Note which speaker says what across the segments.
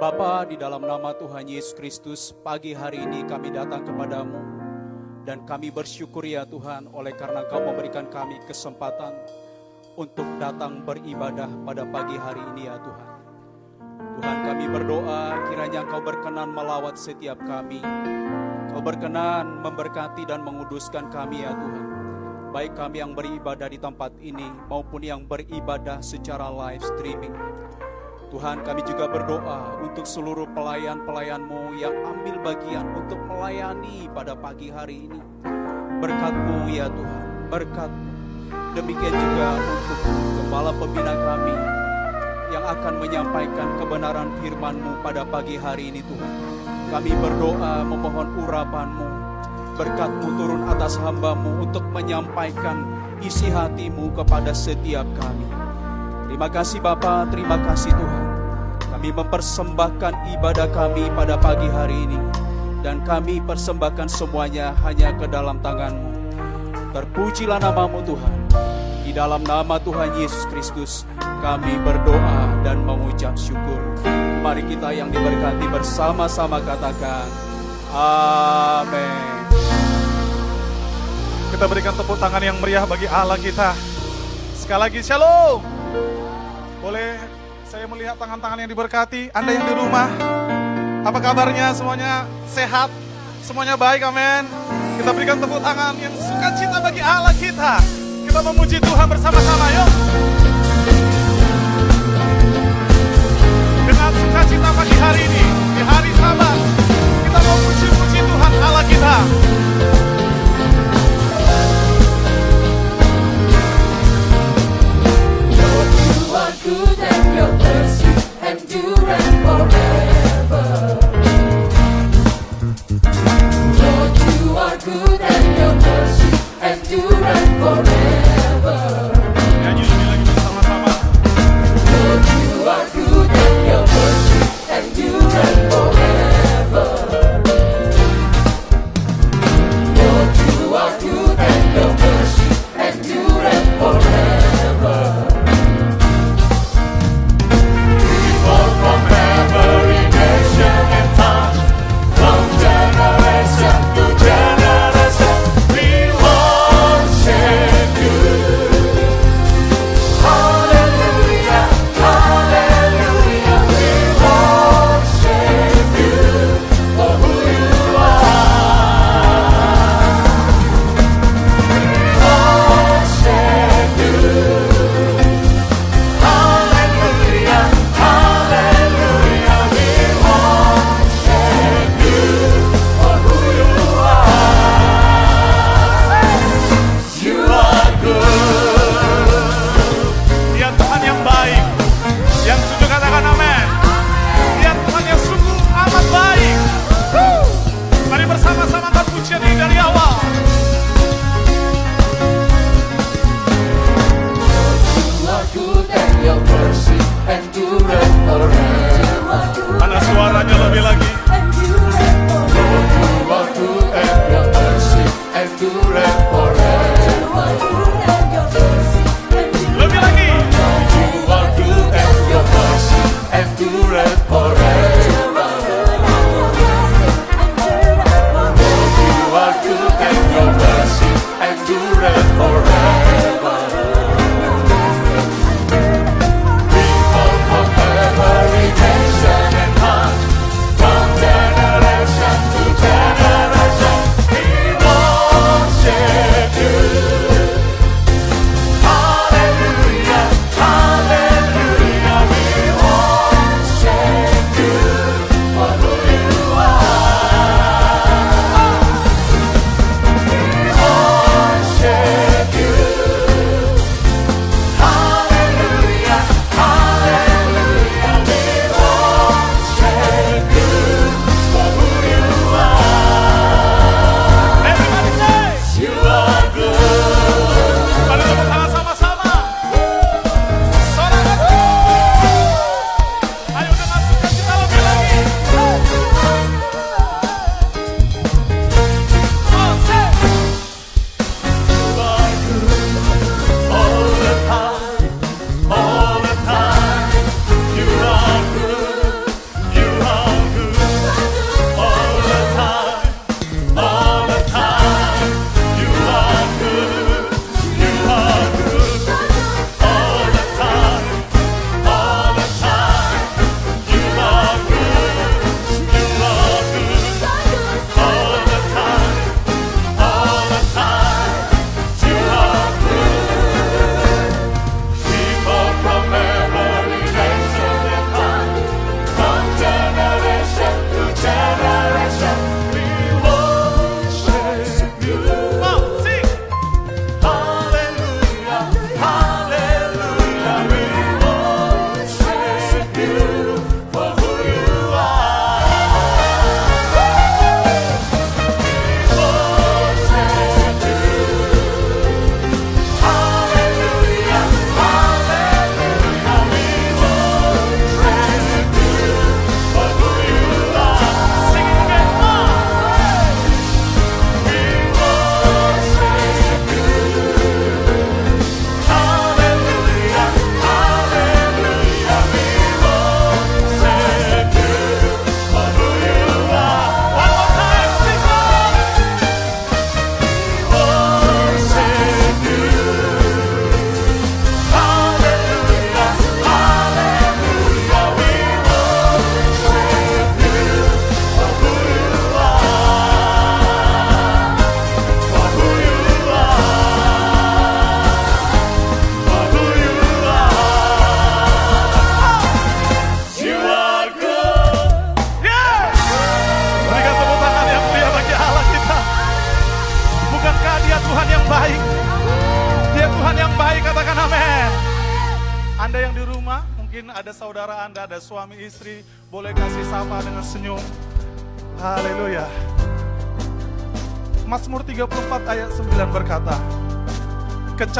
Speaker 1: Bapa, di dalam nama Tuhan Yesus Kristus, pagi hari ini kami datang kepadamu dan kami bersyukur ya Tuhan oleh karena Kau memberikan kami kesempatan untuk datang beribadah pada pagi hari ini ya Tuhan. Tuhan kami berdoa kiranya Kau berkenan melawat setiap kami. Kau berkenan memberkati dan menguduskan kami ya Tuhan. Baik kami yang beribadah di tempat ini maupun yang beribadah secara live streaming. Tuhan kami juga berdoa untuk seluruh pelayan-pelayanmu yang ambil bagian untuk melayani pada pagi hari ini. Berkatmu ya Tuhan, berkatmu. Demikian juga untuk Kepala Pembina kami yang akan menyampaikan kebenaran firman-Mu pada pagi hari ini Tuhan. Kami berdoa memohon urapanmu, berkatmu turun atas hambamu untuk menyampaikan isi hatimu kepada setiap kami. Terima kasih Bapa, terima kasih Tuhan. Kami mempersembahkan ibadah kami pada pagi hari ini. Dan kami persembahkan semuanya hanya ke dalam tanganmu. Terpujilah namamu Tuhan. Di dalam nama Tuhan Yesus Kristus kami berdoa dan mengucap syukur. Mari kita yang diberkati bersama-sama katakan Amin.
Speaker 2: Kita berikan tepuk tangan yang meriah bagi Allah kita. Sekali lagi shalom. Boleh saya melihat tangan-tangan yang diberkati, Anda yang di rumah. Apa kabarnya semuanya sehat? Semuanya baik, amin. Kita berikan tepuk tangan yang sukacita bagi Allah kita. Kita memuji Tuhan bersama-sama, yuk. Dengan sukacita pagi hari ini, di hari sabat, kita memuji-muji Tuhan Allah kita.
Speaker 3: Good and your mercy endureth forever.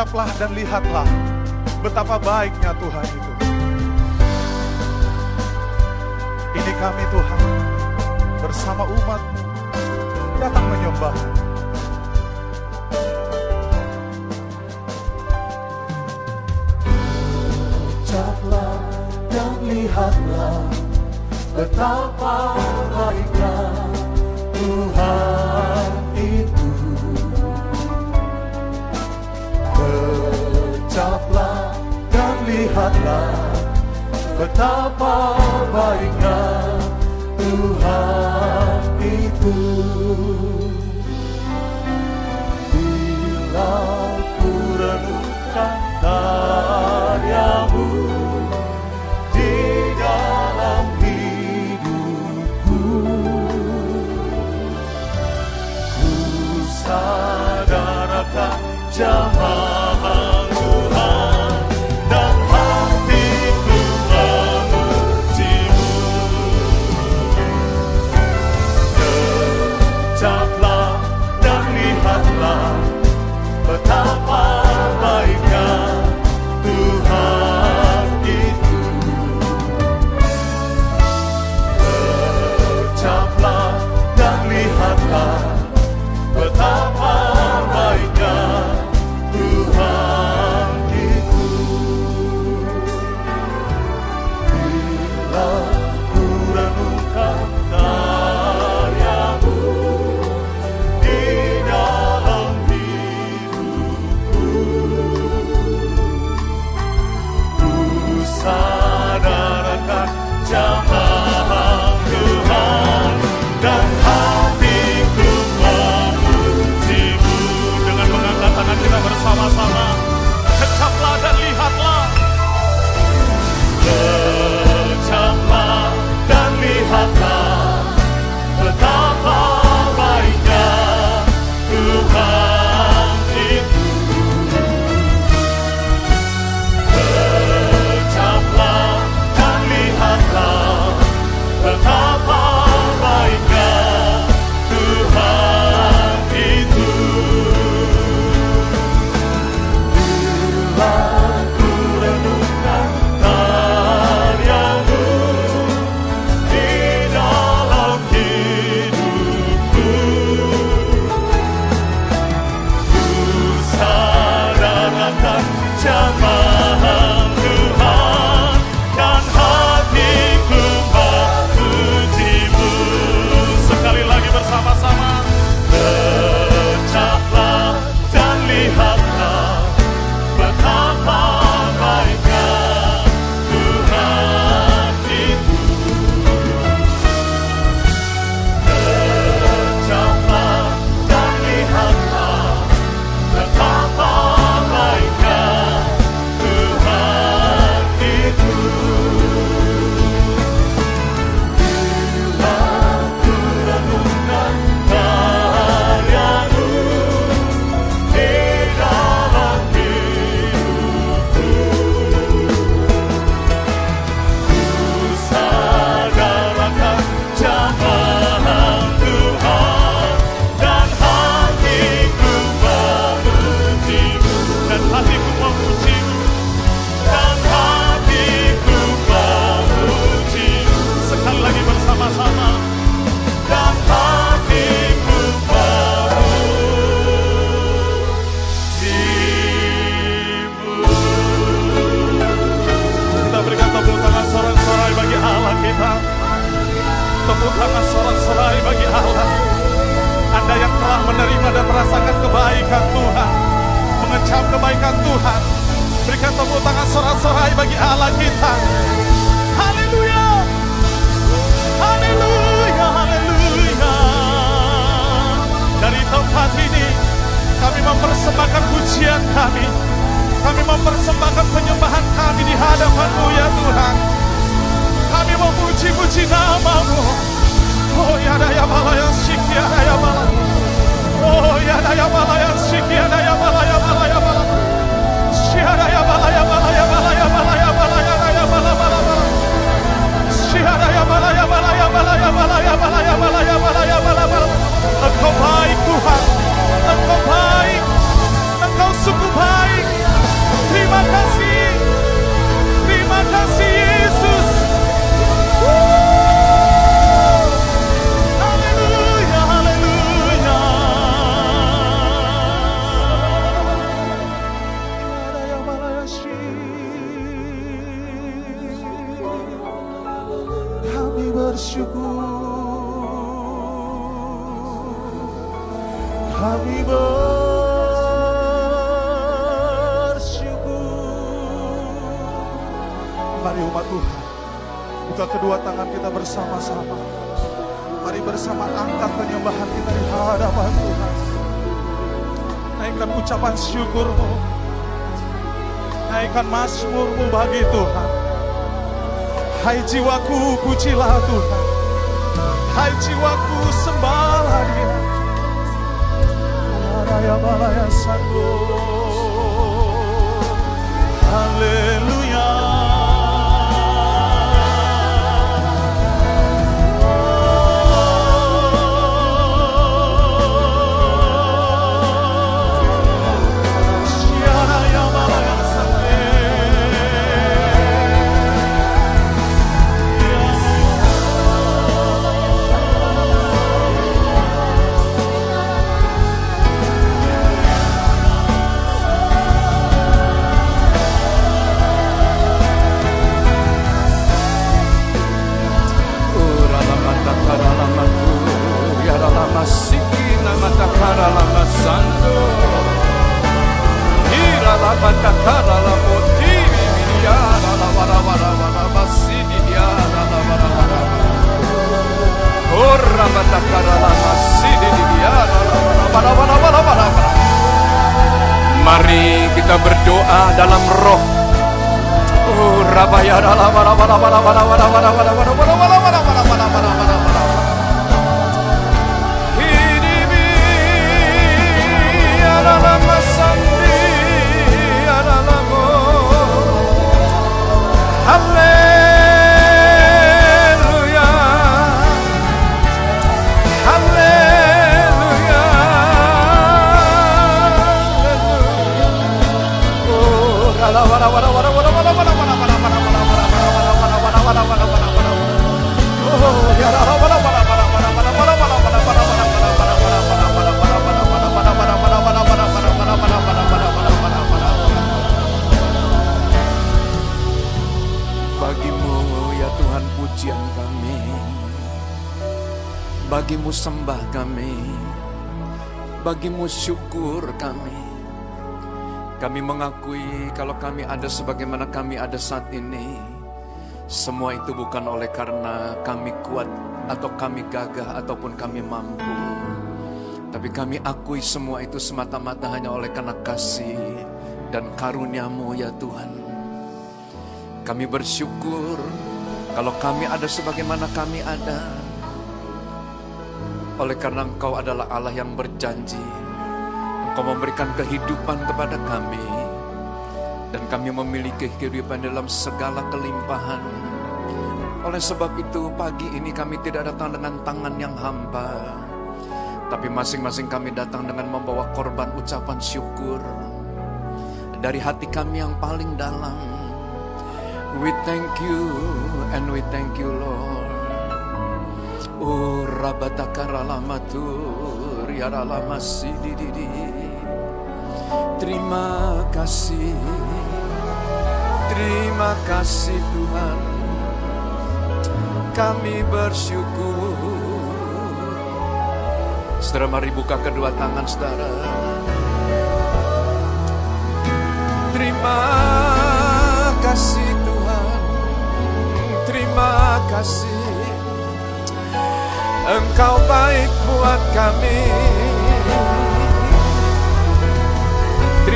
Speaker 4: Ucaplah dan lihatlah betapa baiknya Tuhan itu. Ini kami Tuhan bersama umat datang menyembah.
Speaker 2: Ucaplah dan lihatlah betapa baiknya Tuhan. lihatlah betapa baiknya Tuhan itu. Bila ku renungkan karyamu di dalam hidupku, ku sadar akan
Speaker 5: jauh. Haiti wakupu tilado Haiti wakupu Bagimu syukur kami Kami mengakui kalau kami ada sebagaimana kami ada saat ini Semua itu bukan oleh karena kami kuat Atau kami gagah ataupun kami mampu Tapi kami akui semua itu semata-mata hanya oleh karena kasih dan karuniamu ya Tuhan kami bersyukur kalau kami ada sebagaimana kami ada. Oleh karena Engkau adalah Allah yang berjanji. Engkau memberikan kehidupan kepada kami. Dan kami memiliki kehidupan dalam segala kelimpahan. Oleh sebab itu pagi ini kami tidak datang dengan tangan yang hamba. Tapi masing-masing kami datang dengan membawa korban ucapan syukur. Dari hati kami yang paling dalam. We thank you and we thank you Lord. Oh rabatakaralamatu riaralamasidi. Terima kasih. Terima kasih Tuhan. Kami bersyukur. Saudara mari buka kedua tangan saudara. Terima kasih Tuhan. Terima kasih. Engkau baik buat kami.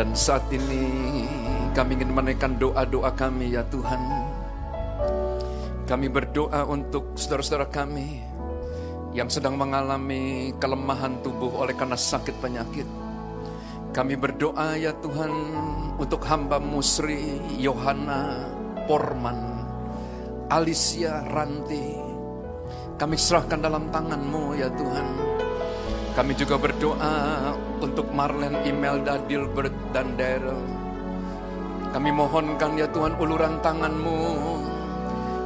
Speaker 5: dan saat ini kami ingin menaikkan doa-doa kami ya Tuhan. Kami berdoa untuk saudara-saudara kami yang sedang mengalami kelemahan tubuh oleh karena sakit penyakit. Kami berdoa ya Tuhan untuk hamba Musri, Yohana, Porman, Alicia, Ranti. kami serahkan dalam tangan-Mu ya Tuhan. Kami juga berdoa untuk Marlen, Imelda, Dilbert, dan Daryl. Kami mohonkan ya Tuhan uluran tangan-Mu.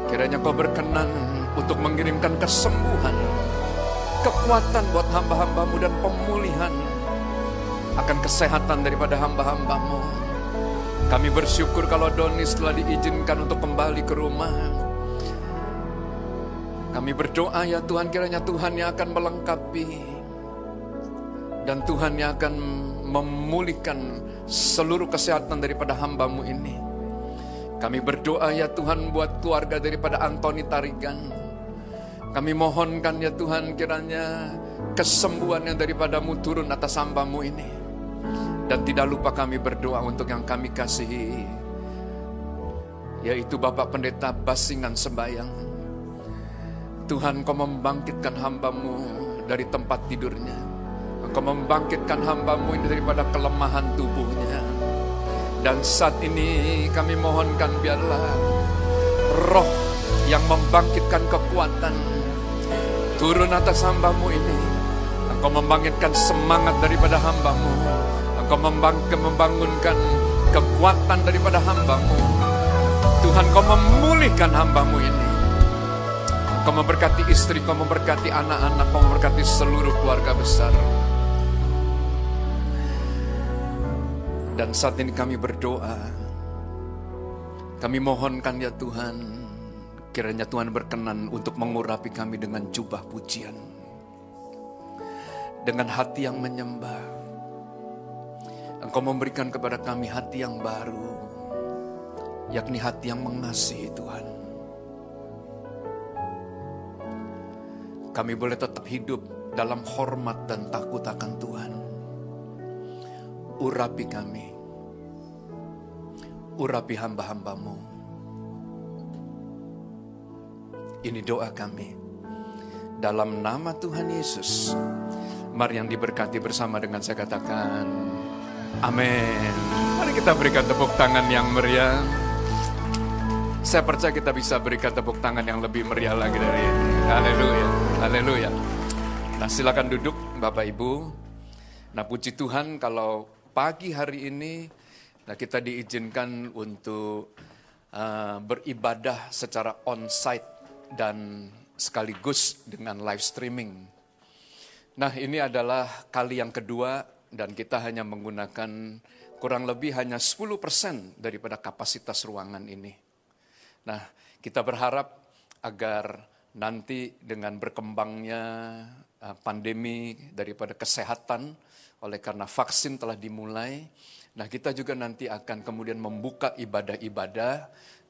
Speaker 5: Kiranya Kau berkenan untuk mengirimkan kesembuhan, kekuatan buat hamba-hambamu dan pemulihan akan kesehatan daripada hamba-hambamu. Kami bersyukur kalau Doni setelah diizinkan untuk kembali ke rumah. Kami berdoa ya Tuhan kiranya Tuhan yang akan melengkapi dan Tuhan yang akan memulihkan seluruh kesehatan daripada hambamu ini. Kami berdoa ya Tuhan buat keluarga daripada Antoni Tarigan. Kami mohonkan ya Tuhan kiranya kesembuhan yang daripadamu turun atas hambamu ini. Dan tidak lupa kami berdoa untuk yang kami kasihi. Yaitu Bapak Pendeta Basingan Sembayang. Tuhan kau membangkitkan hambamu dari tempat tidurnya. Engkau membangkitkan hambamu ini daripada kelemahan tubuhnya. Dan saat ini kami mohonkan biarlah roh yang membangkitkan kekuatan turun atas hambamu ini. Engkau membangkitkan semangat daripada hambamu. Engkau membangunkan kekuatan daripada hambamu. Tuhan kau memulihkan hambamu ini. Kau memberkati istri, kau memberkati anak-anak, kau memberkati seluruh keluarga besar. Dan saat ini kami berdoa. Kami mohonkan ya Tuhan, kiranya Tuhan berkenan untuk mengurapi kami dengan jubah pujian. Dengan hati yang menyembah. Engkau memberikan kepada kami hati yang baru. Yakni hati yang mengasihi Tuhan. Kami boleh tetap hidup dalam hormat dan takut akan Tuhan. Urapi kami. Urapi hamba-hambamu. Ini doa kami. Dalam nama Tuhan Yesus. Mari yang diberkati bersama dengan saya katakan. Amin. Mari kita berikan tepuk tangan yang meriah. Saya percaya kita bisa berikan tepuk tangan yang lebih meriah lagi dari ini. Haleluya. Haleluya. Nah silakan duduk Bapak Ibu. Nah puji Tuhan kalau pagi hari ini nah kita diizinkan untuk uh, beribadah secara on-site dan sekaligus dengan live streaming. Nah ini adalah kali yang kedua dan kita hanya menggunakan kurang lebih hanya 10% daripada kapasitas ruangan ini. Nah, kita berharap agar nanti dengan berkembangnya uh, pandemi daripada kesehatan, oleh karena vaksin telah dimulai, nah kita juga nanti akan kemudian membuka ibadah-ibadah,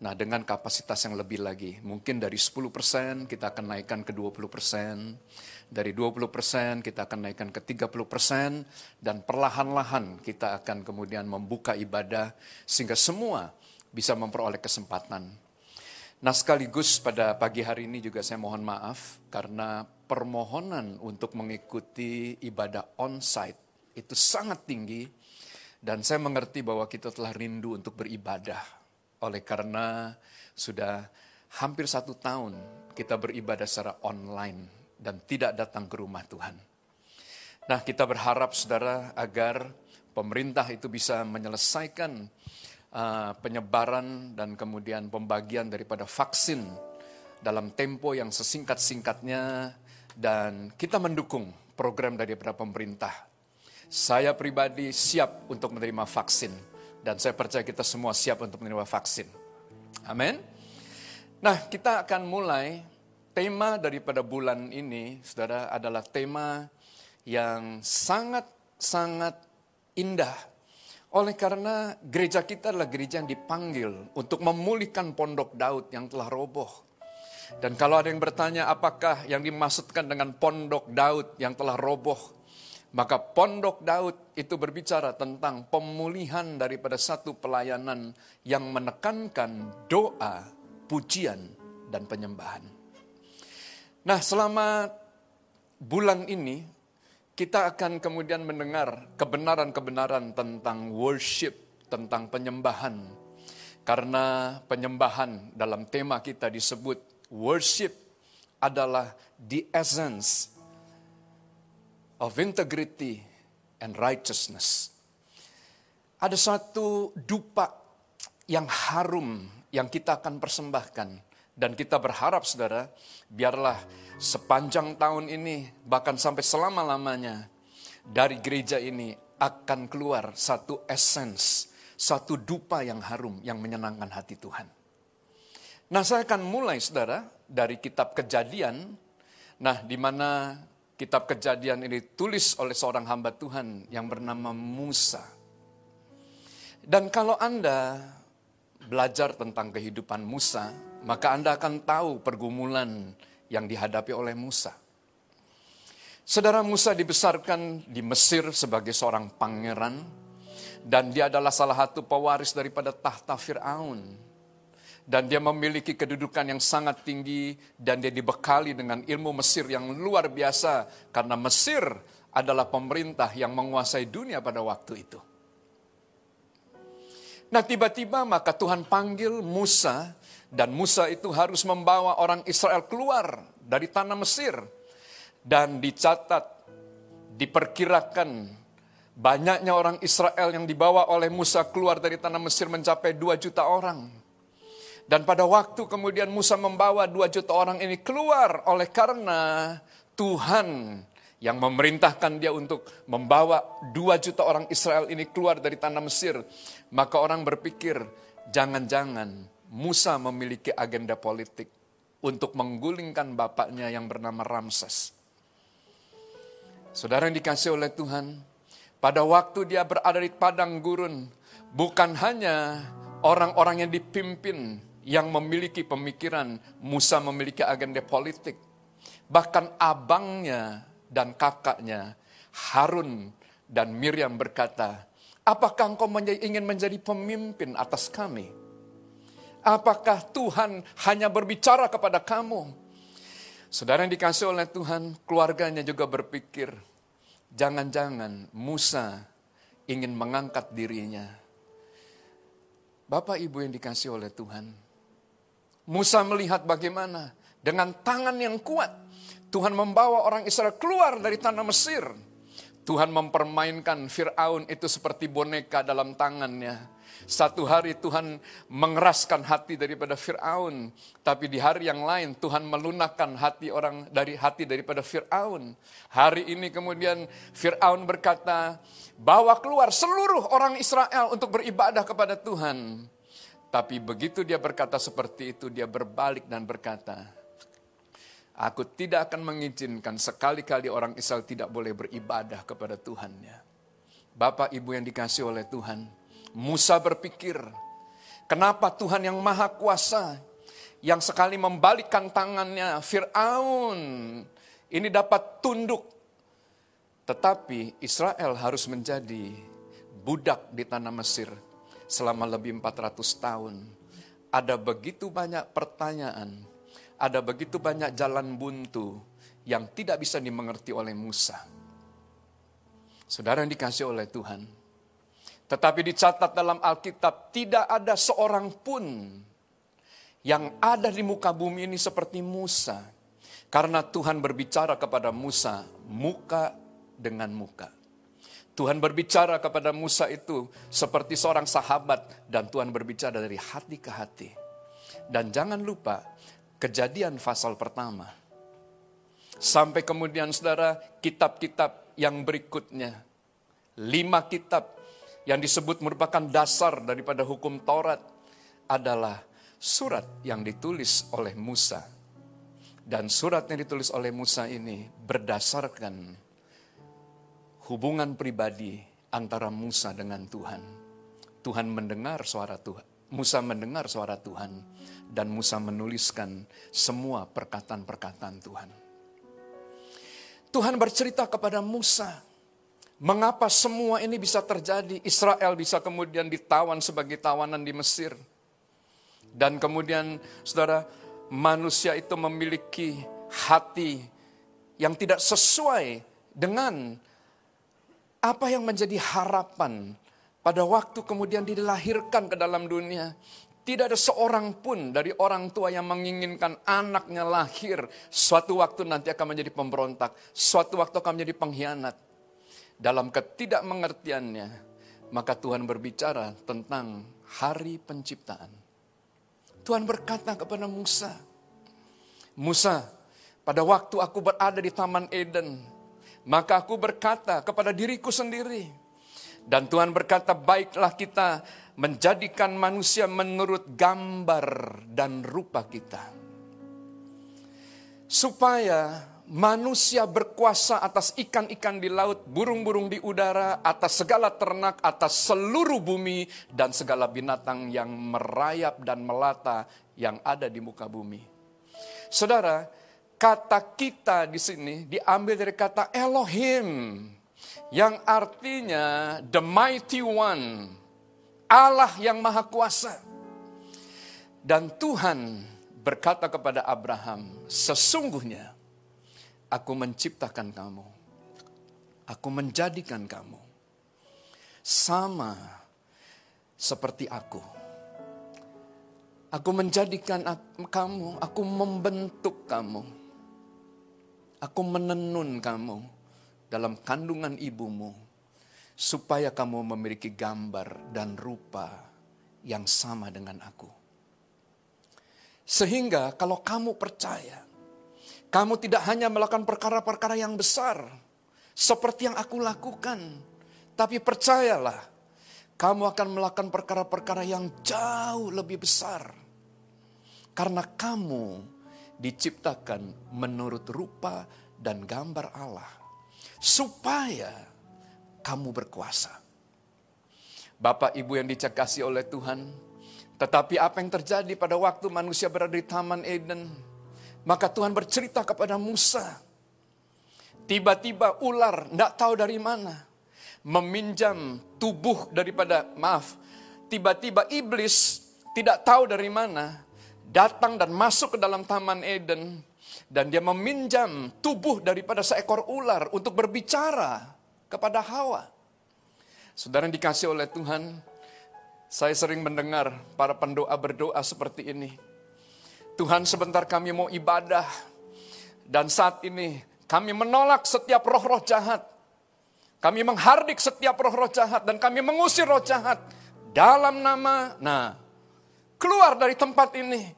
Speaker 5: nah dengan kapasitas yang lebih lagi. Mungkin dari 10% kita akan naikkan ke 20%, dari 20% kita akan naikkan ke 30%, dan perlahan-lahan kita akan kemudian membuka ibadah sehingga semua bisa memperoleh kesempatan. Nah sekaligus pada pagi hari ini juga saya mohon maaf karena permohonan untuk mengikuti ibadah on-site itu sangat tinggi dan saya mengerti bahwa kita telah rindu untuk beribadah oleh karena sudah hampir satu tahun kita beribadah secara online dan tidak datang ke rumah Tuhan. Nah kita berharap saudara agar pemerintah itu bisa menyelesaikan uh, penyebaran dan kemudian pembagian daripada vaksin dalam tempo yang sesingkat-singkatnya dan kita mendukung program daripada pemerintah. Saya pribadi siap untuk menerima vaksin dan saya percaya kita semua siap untuk menerima vaksin. Amin. Nah, kita akan mulai tema daripada bulan ini, Saudara, adalah tema yang sangat-sangat indah oleh karena gereja kita adalah gereja yang dipanggil untuk memulihkan pondok Daud yang telah roboh. Dan kalau ada yang bertanya apakah yang dimaksudkan dengan pondok Daud yang telah roboh, maka pondok Daud itu berbicara tentang pemulihan daripada satu pelayanan yang menekankan doa, pujian, dan penyembahan. Nah selama bulan ini kita akan kemudian mendengar kebenaran-kebenaran tentang worship, tentang penyembahan. Karena penyembahan dalam tema kita disebut worship adalah the essence of integrity and righteousness. Ada satu dupa yang harum yang kita akan persembahkan. Dan kita berharap saudara, biarlah sepanjang tahun ini, bahkan sampai selama-lamanya, dari gereja ini akan keluar satu essence, satu dupa yang harum yang menyenangkan hati Tuhan. Nah saya akan mulai saudara dari kitab kejadian, nah di mana kitab kejadian ini tulis oleh seorang hamba Tuhan yang bernama Musa. Dan kalau Anda belajar tentang kehidupan Musa, maka Anda akan tahu pergumulan yang dihadapi oleh Musa. Saudara Musa dibesarkan di Mesir sebagai seorang pangeran, dan dia adalah salah satu pewaris daripada tahta Fir'aun. Dan dia memiliki kedudukan yang sangat tinggi, dan dia dibekali dengan ilmu Mesir yang luar biasa, karena Mesir adalah pemerintah yang menguasai dunia pada waktu itu. Nah tiba-tiba maka Tuhan panggil Musa dan Musa itu harus membawa orang Israel keluar dari tanah Mesir. Dan dicatat, diperkirakan banyaknya orang Israel yang dibawa oleh Musa keluar dari tanah Mesir mencapai 2 juta orang. Dan pada waktu kemudian Musa membawa 2 juta orang ini keluar oleh karena Tuhan yang memerintahkan dia untuk membawa 2 juta orang Israel ini keluar dari tanah Mesir. Maka orang berpikir, jangan-jangan Musa memiliki agenda politik untuk menggulingkan bapaknya yang bernama Ramses. Saudara yang dikasih oleh Tuhan, pada waktu dia berada di padang gurun, bukan hanya orang-orang yang dipimpin yang memiliki pemikiran Musa memiliki agenda politik. Bahkan abangnya dan kakaknya Harun dan Miriam berkata, Apakah engkau ingin menjadi pemimpin atas kami? Apakah Tuhan hanya berbicara kepada kamu? Saudara yang dikasih oleh Tuhan, keluarganya juga berpikir, jangan-jangan Musa ingin mengangkat dirinya. Bapak Ibu yang dikasih oleh Tuhan, Musa melihat bagaimana dengan tangan yang kuat Tuhan membawa orang Israel keluar dari tanah Mesir Tuhan mempermainkan Fir'aun itu seperti boneka dalam tangannya. Satu hari Tuhan mengeraskan hati daripada Fir'aun. Tapi di hari yang lain Tuhan melunakkan hati orang dari hati daripada Fir'aun. Hari ini kemudian Fir'aun berkata, bawa keluar seluruh orang Israel untuk beribadah kepada Tuhan. Tapi begitu dia berkata seperti itu, dia berbalik dan berkata, Aku tidak akan mengizinkan sekali-kali orang Israel tidak boleh beribadah kepada Tuhannya. Bapak ibu yang dikasih oleh Tuhan, Musa berpikir, kenapa Tuhan yang maha kuasa, yang sekali membalikkan tangannya, Fir'aun, ini dapat tunduk. Tetapi Israel harus menjadi budak di tanah Mesir selama lebih 400 tahun. Ada begitu banyak pertanyaan, ada begitu banyak jalan buntu yang tidak bisa dimengerti oleh Musa. Saudara yang dikasih oleh Tuhan. Tetapi dicatat dalam Alkitab tidak ada seorang pun yang ada di muka bumi ini seperti Musa. Karena Tuhan berbicara kepada Musa muka dengan muka. Tuhan berbicara kepada Musa itu seperti seorang sahabat dan Tuhan berbicara dari hati ke hati. Dan jangan lupa Kejadian pasal pertama. Sampai kemudian saudara, kitab-kitab yang berikutnya. Lima kitab yang disebut merupakan dasar daripada hukum Taurat adalah surat yang ditulis oleh Musa. Dan surat yang ditulis oleh Musa ini berdasarkan hubungan pribadi antara Musa dengan Tuhan. Tuhan mendengar suara Tuhan. Musa mendengar suara Tuhan dan Musa menuliskan semua perkataan-perkataan Tuhan. Tuhan bercerita kepada Musa, mengapa semua ini bisa terjadi. Israel bisa kemudian ditawan sebagai tawanan di Mesir. Dan kemudian saudara, manusia itu memiliki hati yang tidak sesuai dengan apa yang menjadi harapan pada waktu kemudian dilahirkan ke dalam dunia Tidak ada seorang pun dari orang tua yang menginginkan anaknya lahir. Suatu waktu nanti akan menjadi pemberontak. Suatu waktu akan menjadi pengkhianat. Dalam ketidakmengertiannya, maka Tuhan berbicara tentang hari penciptaan. Tuhan berkata kepada Musa, Musa, pada waktu aku berada di Taman Eden, maka aku berkata kepada diriku sendiri, dan Tuhan berkata, baiklah kita menjadikan manusia menurut gambar dan rupa kita. Supaya manusia berkuasa atas ikan-ikan di laut, burung-burung di udara, atas segala ternak, atas seluruh bumi, dan segala binatang yang merayap dan melata yang ada di muka bumi. Saudara, kata kita di sini diambil dari kata Elohim, yang artinya the mighty one, Allah yang maha kuasa. Dan Tuhan berkata kepada Abraham, sesungguhnya aku menciptakan kamu. Aku menjadikan kamu. Sama seperti aku. Aku menjadikan kamu, aku membentuk kamu. Aku menenun kamu dalam kandungan ibumu supaya kamu memiliki gambar dan rupa yang sama dengan aku. Sehingga kalau kamu percaya, kamu tidak hanya melakukan perkara-perkara yang besar seperti yang aku lakukan, tapi percayalah, kamu akan melakukan perkara-perkara yang jauh lebih besar. Karena kamu diciptakan menurut rupa dan gambar Allah. Supaya kamu berkuasa. Bapak ibu yang dicekasi oleh Tuhan, tetapi apa yang terjadi pada waktu manusia berada di Taman Eden, maka Tuhan bercerita kepada Musa. Tiba-tiba ular, tidak tahu dari mana, meminjam tubuh daripada, maaf, tiba-tiba iblis tidak tahu dari mana, datang dan masuk ke dalam Taman Eden, dan dia meminjam tubuh daripada seekor ular untuk berbicara kepada Hawa. Saudara dikasih oleh Tuhan, saya sering mendengar para pendoa berdoa seperti ini. Tuhan sebentar kami mau ibadah, dan saat ini kami menolak setiap roh-roh jahat. Kami menghardik setiap roh-roh jahat dan kami mengusir roh jahat dalam nama, nah, keluar dari tempat ini.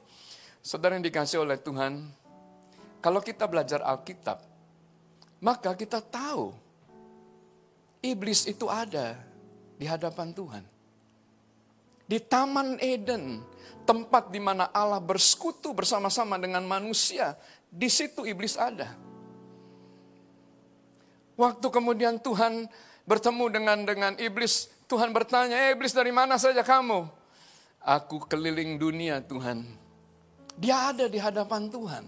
Speaker 5: Saudara yang dikasih oleh Tuhan, kalau kita belajar Alkitab, maka kita tahu iblis itu ada di hadapan Tuhan. Di Taman Eden, tempat di mana Allah bersekutu bersama-sama dengan manusia, di situ iblis ada. Waktu kemudian Tuhan bertemu dengan dengan iblis, Tuhan bertanya, eh, iblis dari mana saja kamu? Aku keliling dunia Tuhan. Dia ada di hadapan Tuhan.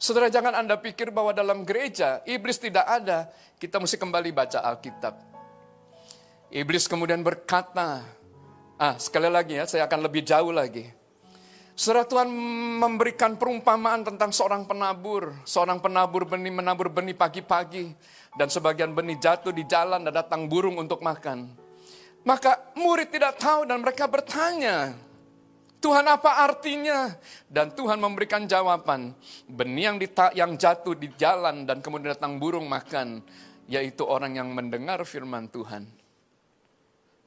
Speaker 5: Saudara jangan Anda pikir bahwa dalam gereja iblis tidak ada. Kita mesti kembali baca Alkitab. Iblis kemudian berkata, ah sekali lagi ya saya akan lebih jauh lagi. Saudara Tuhan memberikan perumpamaan tentang seorang penabur. Seorang penabur benih menabur benih pagi-pagi. Dan sebagian benih jatuh di jalan dan datang burung untuk makan. Maka murid tidak tahu dan mereka bertanya, Tuhan apa artinya? Dan Tuhan memberikan jawaban. Benih yang, jatuh di jalan dan kemudian datang burung makan. Yaitu orang yang mendengar firman Tuhan.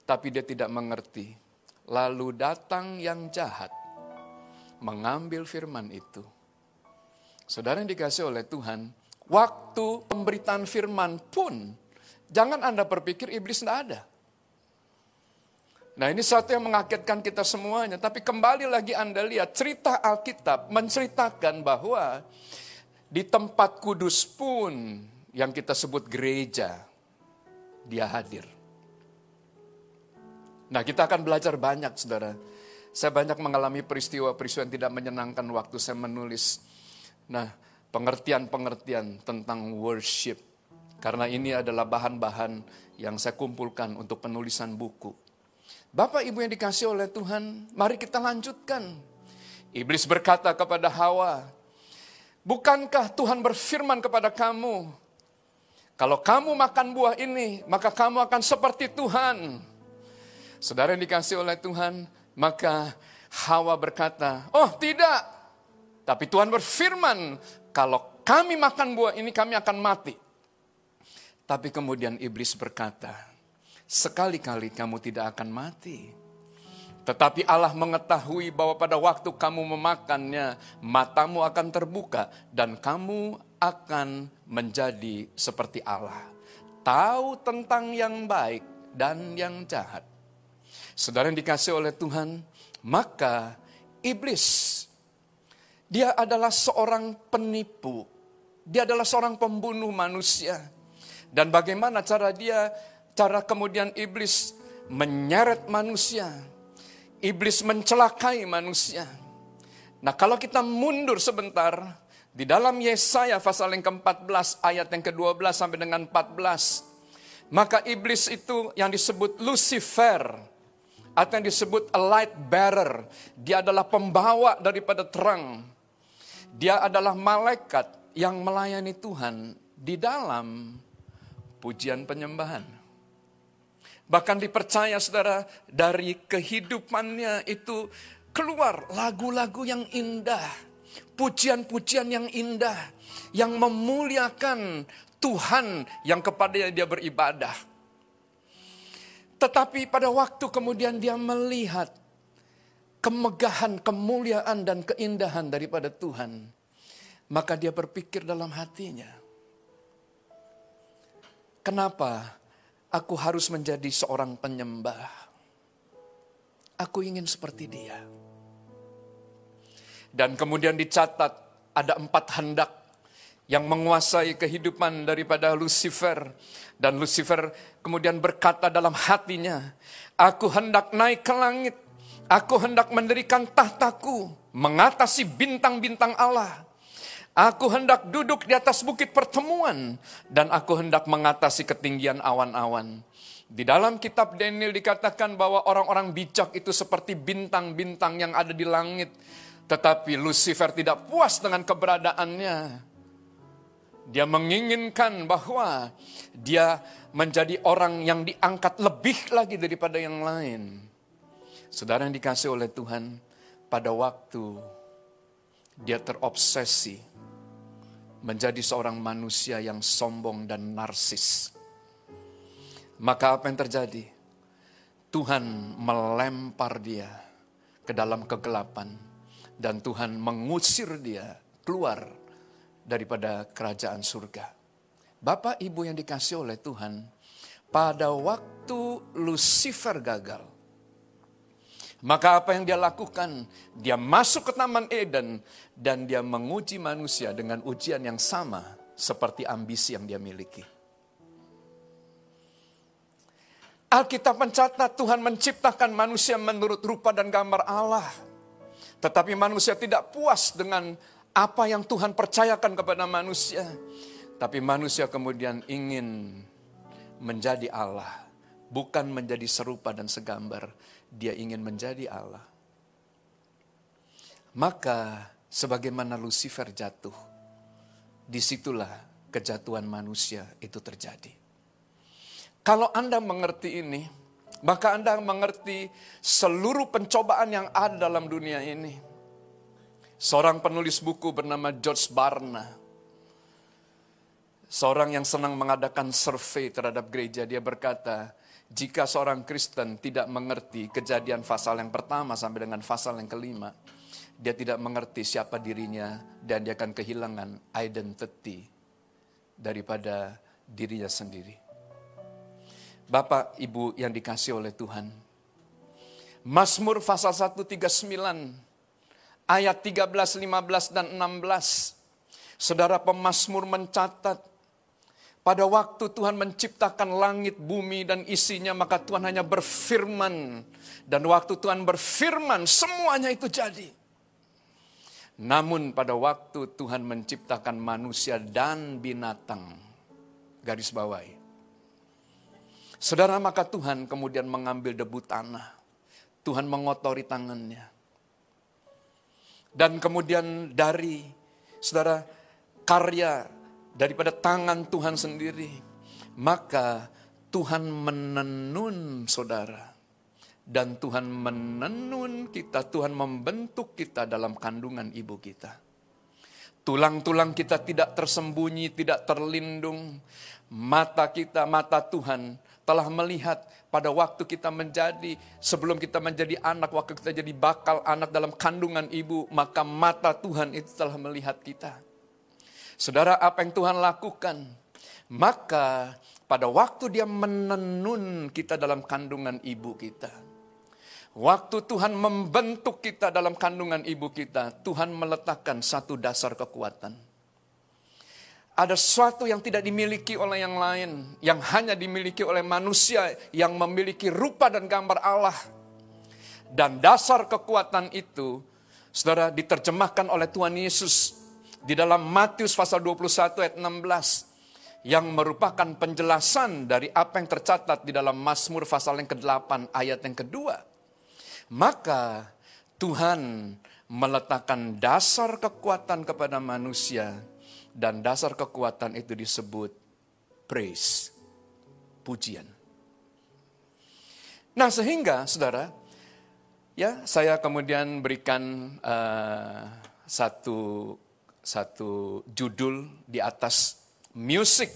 Speaker 5: Tapi dia tidak mengerti. Lalu datang yang jahat. Mengambil firman itu. Saudara yang dikasih oleh Tuhan. Waktu pemberitaan firman pun. Jangan Anda berpikir iblis tidak ada. Nah ini satu yang mengagetkan kita semuanya. Tapi kembali lagi Anda lihat cerita Alkitab menceritakan bahwa di tempat kudus pun yang kita sebut gereja, dia hadir. Nah kita akan belajar banyak saudara. Saya banyak mengalami peristiwa-peristiwa yang tidak menyenangkan waktu saya menulis. Nah pengertian-pengertian tentang worship. Karena ini adalah bahan-bahan yang saya kumpulkan untuk penulisan buku. Bapak ibu yang dikasih oleh Tuhan, mari kita lanjutkan. Iblis berkata kepada Hawa, Bukankah Tuhan berfirman kepada kamu, kalau kamu makan buah ini, maka kamu akan seperti Tuhan. Saudara yang dikasih oleh Tuhan, maka Hawa berkata, "Oh, tidak." Tapi Tuhan berfirman, "Kalau kami makan buah ini, kami akan mati." Tapi kemudian iblis berkata, "Sekali-kali kamu tidak akan mati." Tetapi Allah mengetahui bahwa pada waktu kamu memakannya, matamu akan terbuka dan kamu akan menjadi seperti Allah. Tahu tentang yang baik dan yang jahat. Saudara yang dikasih oleh Tuhan, maka iblis dia adalah seorang penipu. Dia adalah seorang pembunuh manusia. Dan bagaimana cara dia, cara kemudian iblis menyeret manusia, iblis mencelakai manusia. Nah kalau kita mundur sebentar, di dalam Yesaya pasal yang ke-14 ayat yang ke-12 sampai dengan 14. Maka iblis itu yang disebut Lucifer. Atau yang disebut a light bearer. Dia adalah pembawa daripada terang. Dia adalah malaikat yang melayani Tuhan di dalam pujian penyembahan. Bahkan dipercaya saudara dari kehidupannya itu keluar lagu-lagu yang indah. Pujian-pujian yang indah. Yang memuliakan Tuhan yang kepada dia beribadah. Tetapi pada waktu kemudian dia melihat kemegahan, kemuliaan dan keindahan daripada Tuhan. Maka dia berpikir dalam hatinya. Kenapa Aku harus menjadi seorang penyembah. Aku ingin seperti dia. Dan kemudian dicatat ada empat hendak yang menguasai kehidupan daripada Lucifer. Dan Lucifer kemudian berkata dalam hatinya, Aku hendak naik ke langit, aku hendak mendirikan tahtaku, mengatasi bintang-bintang Allah. Aku hendak duduk di atas bukit pertemuan dan aku hendak mengatasi ketinggian awan-awan. Di dalam kitab Daniel dikatakan bahwa orang-orang bijak itu seperti bintang-bintang yang ada di langit. Tetapi Lucifer tidak puas dengan keberadaannya. Dia menginginkan bahwa dia menjadi orang yang diangkat lebih lagi daripada yang lain. Saudara yang dikasih oleh Tuhan, pada waktu dia terobsesi menjadi seorang manusia yang sombong dan narsis. Maka apa yang terjadi? Tuhan melempar dia ke dalam kegelapan dan Tuhan mengusir dia keluar daripada kerajaan surga. Bapak Ibu yang dikasih oleh Tuhan, pada waktu Lucifer gagal, maka apa yang dia lakukan? Dia masuk ke Taman Eden dan dia menguji manusia dengan ujian yang sama seperti ambisi yang dia miliki. Alkitab mencatat Tuhan menciptakan manusia menurut rupa dan gambar Allah. Tetapi manusia tidak puas dengan apa yang Tuhan percayakan kepada manusia. Tapi manusia kemudian ingin menjadi Allah. Bukan menjadi serupa dan segambar dia ingin menjadi Allah. Maka sebagaimana Lucifer jatuh, di situlah kejatuhan manusia itu terjadi. Kalau Anda mengerti ini, maka Anda mengerti seluruh pencobaan yang ada dalam dunia ini. Seorang penulis buku bernama George Barna, seorang yang senang mengadakan survei terhadap gereja, dia berkata, jika seorang Kristen tidak mengerti kejadian pasal yang pertama sampai dengan pasal yang kelima, dia tidak mengerti siapa dirinya dan dia akan kehilangan identity daripada dirinya sendiri. Bapak, Ibu yang dikasih oleh Tuhan. Mazmur pasal 139 ayat 13, 15 dan 16. Saudara pemazmur mencatat pada waktu Tuhan menciptakan langit, bumi, dan isinya, maka Tuhan hanya berfirman. Dan waktu Tuhan berfirman, semuanya itu jadi. Namun pada waktu Tuhan menciptakan manusia dan binatang, garis bawahi. Saudara, maka Tuhan kemudian mengambil debu tanah. Tuhan mengotori tangannya. Dan kemudian dari, saudara, karya daripada tangan Tuhan sendiri, maka Tuhan menenun saudara dan Tuhan menenun kita, Tuhan membentuk kita dalam kandungan ibu kita. Tulang-tulang kita tidak tersembunyi, tidak terlindung. Mata kita, mata Tuhan telah melihat pada waktu kita menjadi, sebelum kita menjadi anak, waktu kita jadi bakal anak dalam kandungan ibu, maka mata Tuhan itu telah melihat kita. Saudara, apa yang Tuhan lakukan? Maka pada waktu dia menenun kita dalam kandungan ibu kita, Waktu Tuhan membentuk kita dalam kandungan ibu kita, Tuhan meletakkan satu dasar kekuatan. Ada sesuatu yang tidak dimiliki oleh yang lain, yang hanya dimiliki oleh manusia yang memiliki rupa dan gambar Allah. Dan dasar kekuatan itu, saudara, diterjemahkan oleh Tuhan Yesus di dalam Matius pasal 21 ayat 16 yang merupakan penjelasan dari apa yang tercatat di dalam Mazmur pasal yang ke-8 ayat yang kedua maka Tuhan meletakkan dasar kekuatan kepada manusia dan dasar kekuatan itu disebut praise, pujian. Nah, sehingga Saudara, ya saya kemudian berikan uh, satu satu judul di atas musik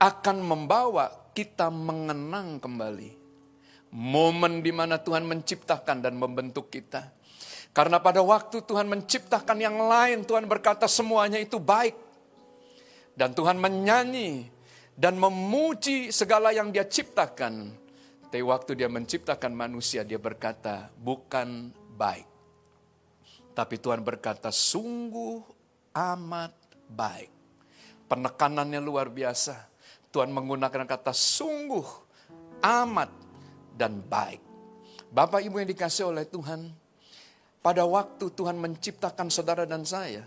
Speaker 5: akan membawa kita mengenang kembali Momen di mana Tuhan menciptakan dan membentuk kita. Karena pada waktu Tuhan menciptakan yang lain, Tuhan berkata semuanya itu baik. Dan Tuhan menyanyi dan memuji segala yang dia ciptakan. Tapi waktu dia menciptakan manusia, dia berkata, bukan baik. Tapi Tuhan berkata, sungguh amat baik. Penekanannya luar biasa. Tuhan menggunakan kata sungguh amat dan baik. Bapak Ibu yang dikasih oleh Tuhan, pada waktu Tuhan menciptakan saudara dan saya,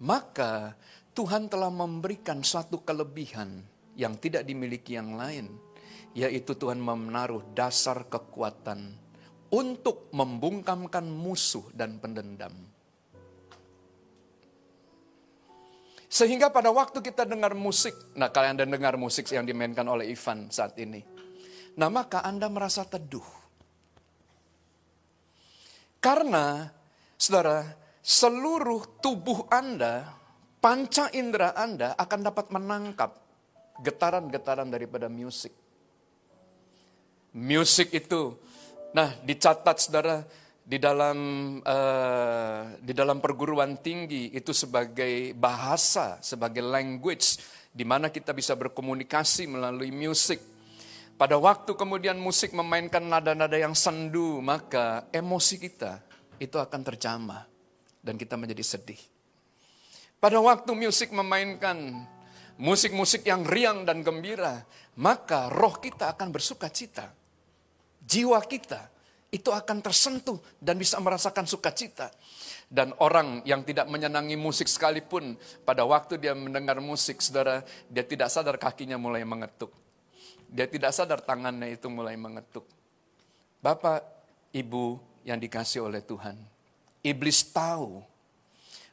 Speaker 5: maka Tuhan telah memberikan suatu kelebihan yang tidak dimiliki yang lain, yaitu Tuhan menaruh dasar kekuatan untuk membungkamkan musuh dan pendendam. Sehingga pada waktu kita dengar musik, nah kalian dengar musik yang dimainkan oleh Ivan saat ini. Nah maka Anda merasa teduh. Karena, saudara, seluruh tubuh Anda, panca indera Anda akan dapat menangkap getaran-getaran daripada musik. Musik itu, nah dicatat saudara, di dalam uh, di dalam perguruan tinggi itu sebagai bahasa, sebagai language di mana kita bisa berkomunikasi melalui musik. Pada waktu kemudian musik memainkan nada-nada yang sendu, maka emosi kita itu akan terjamah dan kita menjadi sedih. Pada waktu musik memainkan musik-musik yang riang dan gembira, maka roh kita akan bersuka cita. Jiwa kita itu akan tersentuh dan bisa merasakan sukacita. Dan orang yang tidak menyenangi musik sekalipun, pada waktu dia mendengar musik, saudara, dia tidak sadar kakinya mulai mengetuk. Dia tidak sadar tangannya itu mulai mengetuk. Bapak, Ibu yang dikasih oleh Tuhan. Iblis tahu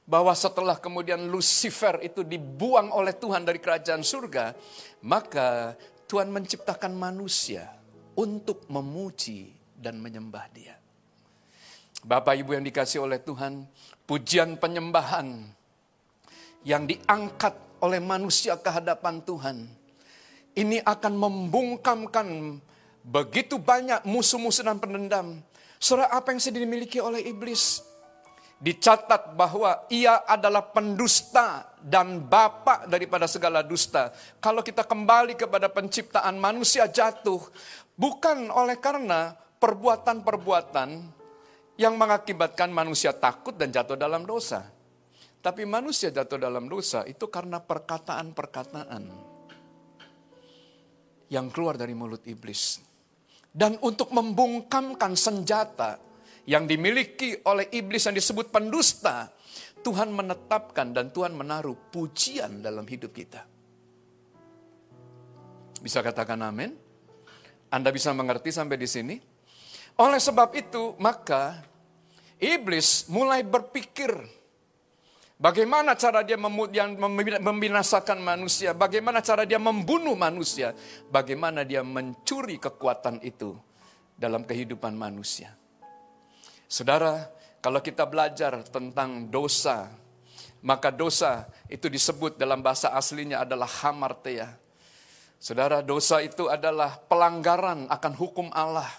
Speaker 5: bahwa setelah kemudian Lucifer itu dibuang oleh Tuhan dari kerajaan surga, maka Tuhan menciptakan manusia untuk memuji dan menyembah dia. Bapak Ibu yang dikasih oleh Tuhan, pujian penyembahan yang diangkat oleh manusia ke hadapan Tuhan ini akan membungkamkan begitu banyak musuh-musuh dan pendendam. Surah apa yang sedang dimiliki oleh iblis? Dicatat bahwa ia adalah pendusta dan bapak daripada segala dusta. Kalau kita kembali kepada penciptaan manusia jatuh, bukan oleh karena perbuatan-perbuatan yang mengakibatkan manusia takut dan jatuh dalam dosa. Tapi manusia jatuh dalam dosa itu karena perkataan-perkataan yang keluar dari mulut iblis. Dan untuk membungkamkan senjata yang dimiliki oleh iblis yang disebut pendusta, Tuhan menetapkan dan Tuhan menaruh pujian dalam hidup kita. Bisa katakan amin? Anda bisa mengerti sampai di sini? Oleh sebab itu, maka iblis mulai berpikir Bagaimana cara dia membinasakan manusia? Bagaimana cara dia membunuh manusia? Bagaimana dia mencuri kekuatan itu dalam kehidupan manusia. Saudara, kalau kita belajar tentang dosa, maka dosa itu disebut dalam bahasa aslinya adalah hamartia. Saudara, dosa itu adalah pelanggaran akan hukum Allah.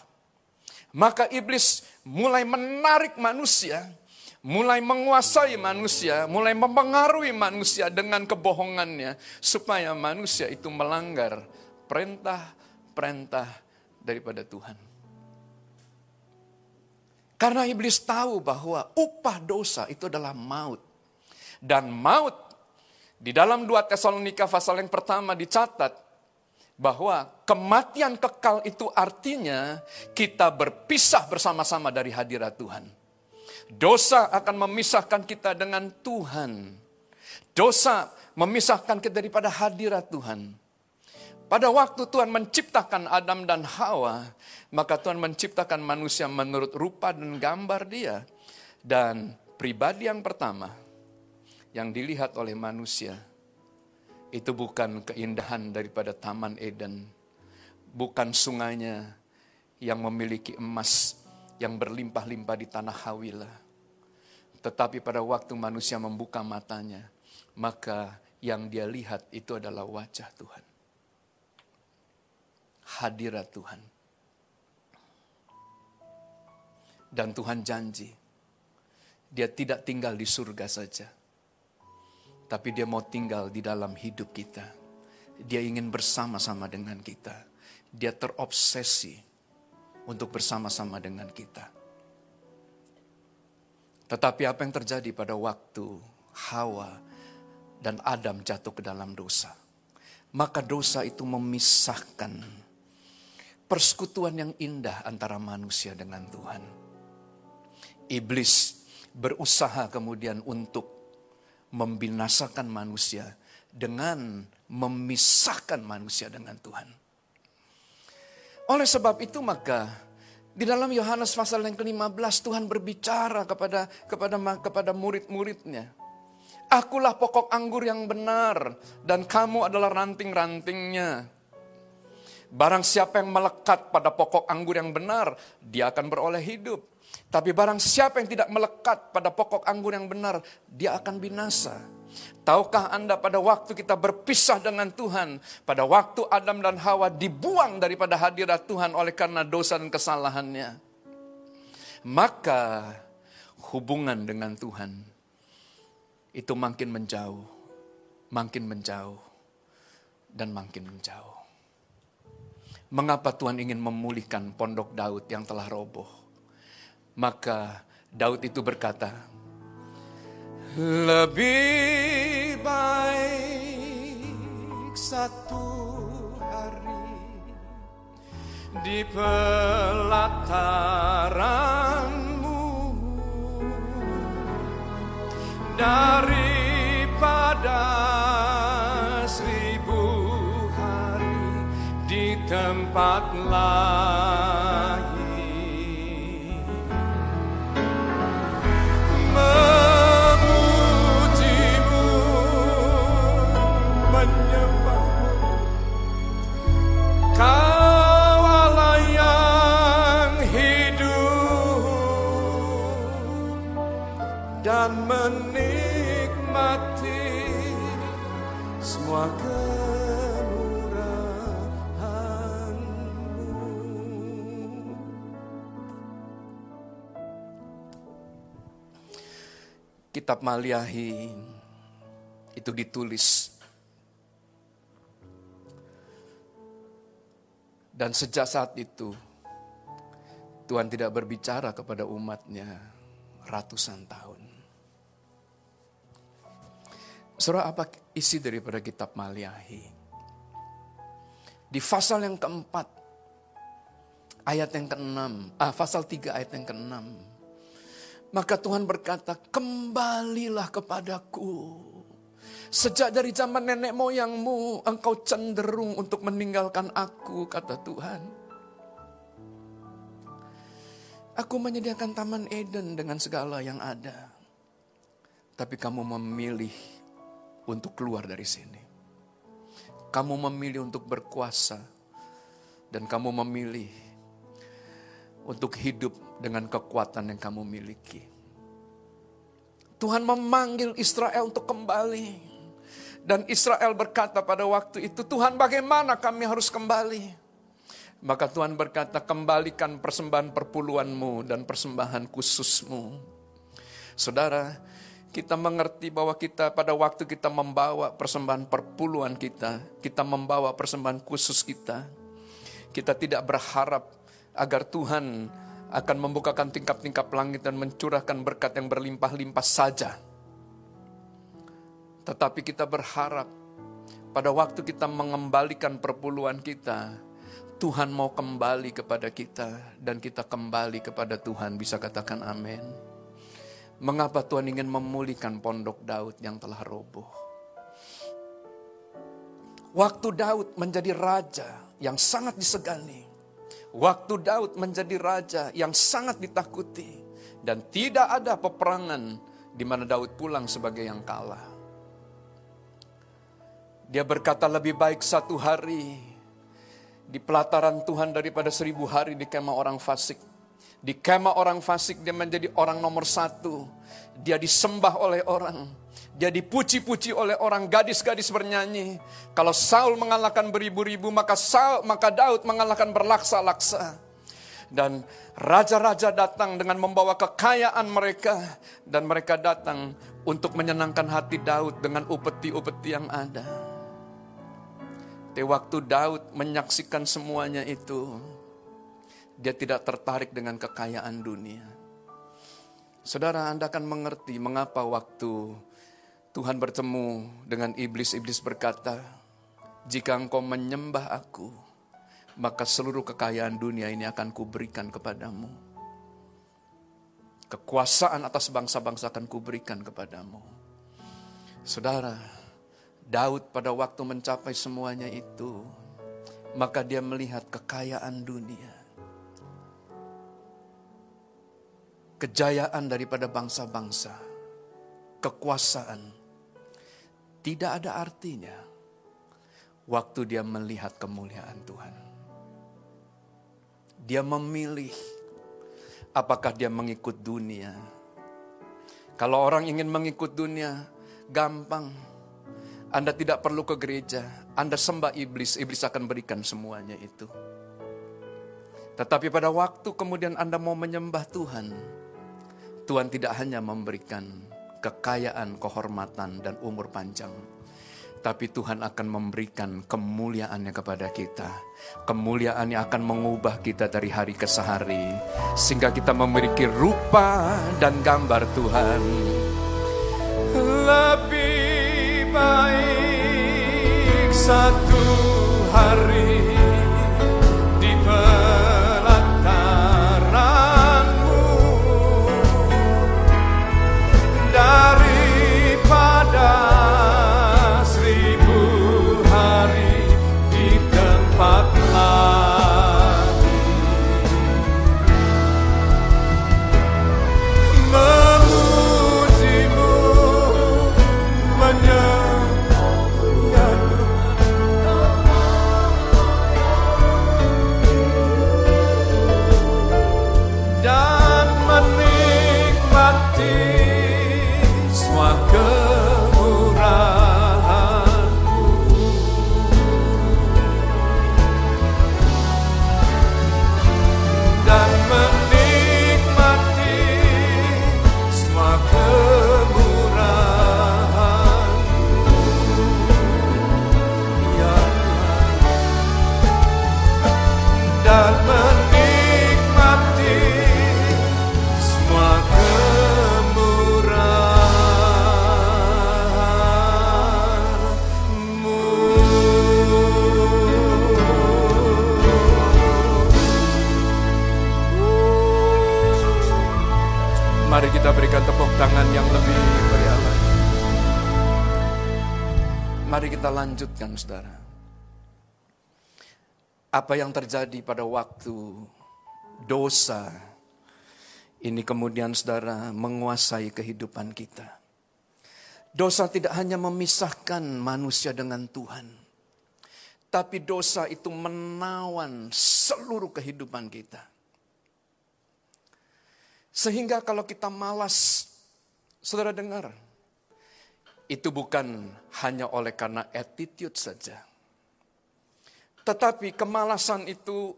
Speaker 5: Maka iblis mulai menarik manusia, mulai menguasai manusia, mulai mempengaruhi manusia dengan kebohongannya, supaya manusia itu melanggar perintah-perintah daripada Tuhan. Karena iblis tahu bahwa upah dosa itu adalah maut. Dan maut di dalam 2 Tesalonika pasal yang pertama dicatat bahwa kematian kekal itu artinya kita berpisah bersama-sama dari hadirat Tuhan. Dosa akan memisahkan kita dengan Tuhan. Dosa memisahkan kita daripada hadirat Tuhan. Pada waktu Tuhan menciptakan Adam dan Hawa, maka Tuhan menciptakan manusia menurut rupa dan gambar dia. Dan pribadi yang pertama yang dilihat oleh manusia itu bukan keindahan daripada Taman Eden, bukan sungainya yang memiliki emas yang berlimpah-limpah di tanah Hawila. Tetapi pada waktu manusia membuka matanya, maka yang dia lihat itu adalah wajah Tuhan hadirat Tuhan. Dan Tuhan janji, dia tidak tinggal di surga saja. Tapi dia mau tinggal di dalam hidup kita. Dia ingin bersama-sama dengan kita. Dia terobsesi untuk bersama-sama dengan kita. Tetapi apa yang terjadi pada waktu Hawa dan Adam jatuh ke dalam dosa? Maka dosa itu memisahkan persekutuan yang indah antara manusia dengan Tuhan. Iblis berusaha kemudian untuk membinasakan manusia dengan memisahkan manusia dengan Tuhan. Oleh sebab itu maka di dalam Yohanes pasal yang ke-15 Tuhan berbicara kepada kepada kepada murid-muridnya. Akulah pokok anggur yang benar dan kamu adalah ranting-rantingnya. Barang siapa yang melekat pada pokok anggur yang benar, dia akan beroleh hidup. Tapi barang siapa yang tidak melekat pada pokok anggur yang benar, dia akan binasa. Tahukah Anda pada waktu kita berpisah dengan Tuhan, pada waktu Adam dan Hawa dibuang daripada hadirat Tuhan oleh karena dosa dan kesalahannya, maka hubungan dengan Tuhan itu makin menjauh, makin menjauh, dan makin menjauh. Mengapa Tuhan ingin memulihkan pondok Daud yang telah roboh? Maka Daud itu berkata, Lebih baik satu hari di pelataranmu daripada seribu hari di tempat lain. Kitab Maliahi itu ditulis dan sejak saat itu Tuhan tidak berbicara kepada umatnya ratusan tahun. Surah apa isi daripada kitab Maliahi? Di pasal yang keempat, ayat yang keenam, ah pasal tiga ayat yang keenam. Maka Tuhan berkata, kembalilah kepadaku. Sejak dari zaman nenek moyangmu, engkau cenderung untuk meninggalkan aku, kata Tuhan. Aku menyediakan taman Eden dengan segala yang ada. Tapi kamu memilih untuk keluar dari sini. Kamu memilih untuk berkuasa. Dan kamu memilih untuk hidup dengan kekuatan yang kamu miliki. Tuhan memanggil Israel untuk kembali. Dan Israel berkata pada waktu itu, Tuhan bagaimana kami harus kembali? Maka Tuhan berkata, kembalikan persembahan perpuluhanmu dan persembahan khususmu. Saudara, kita mengerti bahwa kita pada waktu kita membawa persembahan perpuluhan kita, kita membawa persembahan khusus kita, kita tidak berharap agar Tuhan akan membukakan tingkap-tingkap langit dan mencurahkan berkat yang berlimpah-limpah saja. Tetapi kita berharap pada waktu kita mengembalikan perpuluhan kita, Tuhan mau kembali kepada kita dan kita kembali kepada Tuhan. Bisa katakan amin. Mengapa Tuhan ingin memulihkan pondok Daud yang telah roboh? Waktu Daud menjadi raja yang sangat disegani. Waktu Daud menjadi raja yang sangat ditakuti. Dan tidak ada peperangan di mana Daud pulang sebagai yang kalah. Dia berkata lebih baik satu hari di pelataran Tuhan daripada seribu hari di kemah orang fasik. Di kemah orang fasik dia menjadi orang nomor satu. Dia disembah oleh orang. Dia dipuji-puji oleh orang gadis-gadis bernyanyi. Kalau Saul mengalahkan beribu-ribu maka Saul, maka Daud mengalahkan berlaksa-laksa. Dan raja-raja datang dengan membawa kekayaan mereka. Dan mereka datang untuk menyenangkan hati Daud dengan upeti-upeti yang ada. Di waktu Daud menyaksikan semuanya itu, dia tidak tertarik dengan kekayaan dunia. Saudara, Anda akan mengerti mengapa waktu Tuhan bertemu dengan iblis, iblis berkata, "Jika engkau menyembah aku, maka seluruh kekayaan dunia ini akan kuberikan kepadamu. Kekuasaan atas bangsa-bangsa akan kuberikan kepadamu." Saudara, Daud pada waktu mencapai semuanya itu, maka dia melihat kekayaan dunia kejayaan daripada bangsa-bangsa, kekuasaan, tidak ada artinya waktu dia melihat kemuliaan Tuhan. Dia memilih apakah dia mengikut dunia. Kalau orang ingin mengikut dunia, gampang. Anda tidak perlu ke gereja, Anda sembah iblis, iblis akan berikan semuanya itu. Tetapi pada waktu kemudian Anda mau menyembah Tuhan, Tuhan tidak hanya memberikan kekayaan, kehormatan, dan umur panjang. Tapi Tuhan akan memberikan kemuliaannya kepada kita. Kemuliaan yang akan mengubah kita dari hari ke sehari. Sehingga kita memiliki rupa dan gambar Tuhan. Lebih baik satu hari lanjutkan saudara. Apa yang terjadi pada waktu dosa ini kemudian saudara menguasai kehidupan kita. Dosa tidak hanya memisahkan manusia dengan Tuhan. Tapi dosa itu menawan seluruh kehidupan kita. Sehingga kalau kita malas, saudara dengar, itu bukan hanya oleh karena attitude saja. Tetapi kemalasan itu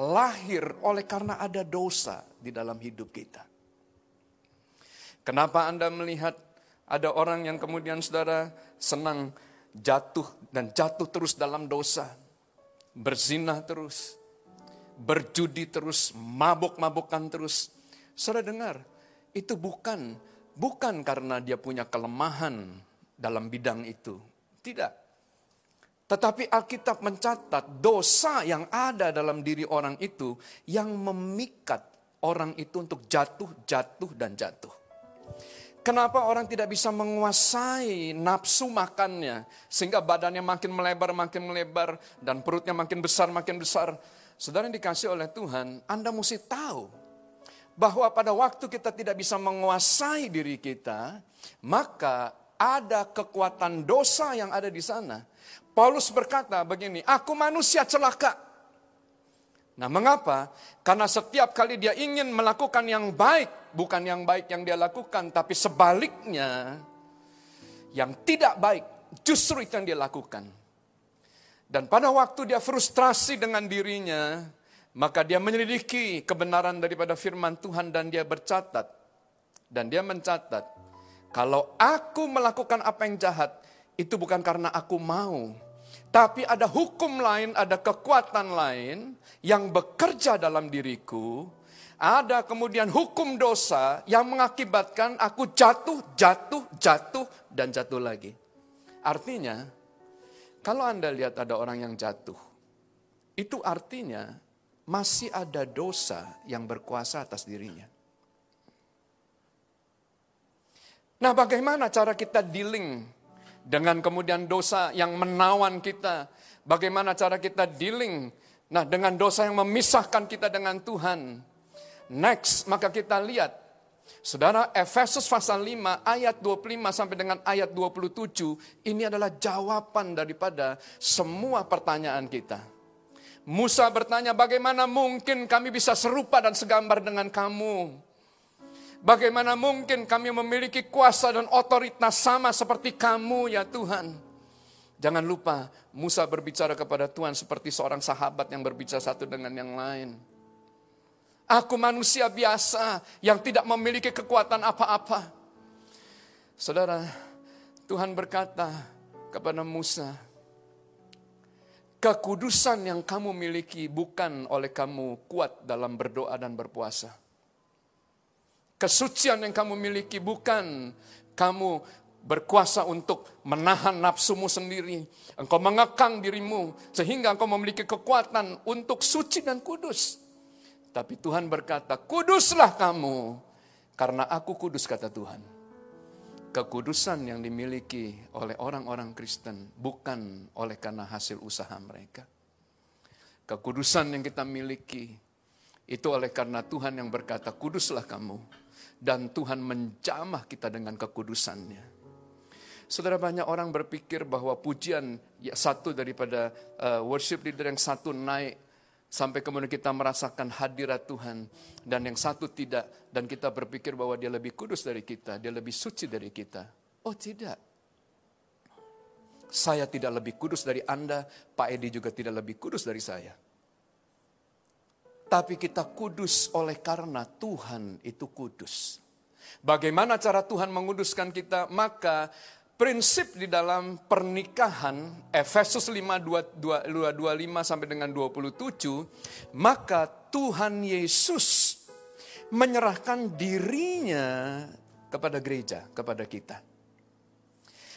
Speaker 5: lahir oleh karena ada dosa di dalam hidup kita. Kenapa Anda melihat ada orang yang kemudian saudara senang jatuh dan jatuh terus dalam dosa, berzina terus, berjudi terus, mabuk-mabukan terus. Saudara dengar, itu bukan bukan karena dia punya kelemahan dalam bidang itu. Tidak. Tetapi Alkitab mencatat dosa yang ada dalam diri orang itu yang memikat orang itu untuk jatuh, jatuh, dan jatuh. Kenapa orang tidak bisa menguasai nafsu makannya sehingga badannya makin melebar, makin melebar dan perutnya makin besar, makin besar. Saudara yang dikasih oleh Tuhan, Anda mesti tahu bahwa pada waktu kita tidak bisa menguasai diri kita, maka ada kekuatan dosa yang ada di sana Paulus berkata begini, aku manusia celaka. Nah mengapa? Karena setiap kali dia ingin melakukan yang baik, bukan yang baik yang dia lakukan, tapi sebaliknya, yang tidak baik, justru itu yang dia lakukan. Dan pada waktu dia frustrasi dengan dirinya, maka dia menyelidiki kebenaran daripada firman Tuhan dan dia bercatat. Dan dia mencatat, kalau aku melakukan apa yang jahat, itu bukan karena aku mau, tapi ada hukum lain, ada kekuatan lain yang bekerja dalam diriku. Ada kemudian hukum dosa yang mengakibatkan aku jatuh, jatuh, jatuh, dan jatuh lagi. Artinya, kalau Anda lihat ada orang yang jatuh, itu artinya masih ada dosa yang berkuasa atas dirinya. Nah, bagaimana cara kita dealing dengan kemudian dosa yang menawan kita. Bagaimana cara kita dealing nah dengan dosa yang memisahkan kita dengan Tuhan. Next, maka kita lihat Saudara, Efesus pasal 5 ayat 25 sampai dengan ayat 27 ini adalah jawaban daripada semua pertanyaan kita. Musa bertanya, bagaimana mungkin kami bisa serupa dan segambar dengan kamu? Bagaimana mungkin kami memiliki kuasa dan otoritas sama seperti kamu ya Tuhan. Jangan lupa Musa berbicara kepada Tuhan seperti seorang sahabat yang berbicara satu dengan yang lain. Aku manusia biasa yang tidak memiliki kekuatan apa-apa. Saudara, Tuhan berkata kepada Musa, kekudusan yang kamu miliki bukan oleh kamu kuat dalam berdoa dan berpuasa Kesucian yang kamu miliki bukan kamu berkuasa untuk menahan nafsumu sendiri. Engkau mengekang dirimu sehingga engkau memiliki kekuatan untuk suci dan kudus. Tapi Tuhan berkata, kuduslah kamu karena aku kudus kata Tuhan. Kekudusan yang dimiliki oleh orang-orang Kristen bukan oleh karena hasil usaha mereka. Kekudusan yang kita miliki itu oleh karena Tuhan yang berkata, kuduslah kamu dan Tuhan menjamah kita dengan kekudusannya. Saudara banyak orang berpikir bahwa pujian ya, satu daripada uh, worship leader yang satu naik sampai kemudian kita merasakan hadirat Tuhan dan yang satu tidak dan kita berpikir bahwa dia lebih kudus dari kita, dia lebih suci dari kita. Oh tidak. Saya tidak lebih kudus dari Anda, Pak Edi juga tidak lebih kudus dari saya. Tapi kita kudus oleh karena Tuhan itu kudus. Bagaimana cara Tuhan menguduskan kita? Maka prinsip di dalam pernikahan Efesus 5 25 sampai dengan 27 maka Tuhan Yesus menyerahkan dirinya kepada gereja, kepada kita.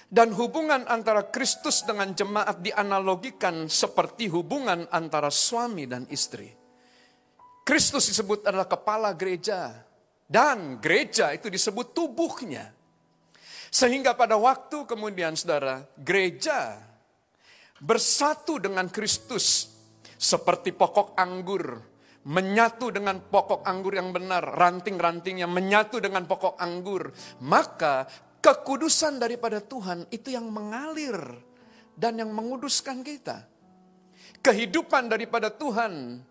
Speaker 5: Dan hubungan antara Kristus dengan jemaat dianalogikan seperti hubungan antara suami dan istri. Kristus disebut adalah kepala gereja. Dan gereja itu disebut tubuhnya. Sehingga pada waktu kemudian saudara, gereja bersatu dengan Kristus seperti pokok anggur. Menyatu dengan pokok anggur yang benar, ranting-rantingnya menyatu dengan pokok anggur. Maka kekudusan daripada Tuhan itu yang mengalir dan yang menguduskan kita. Kehidupan daripada Tuhan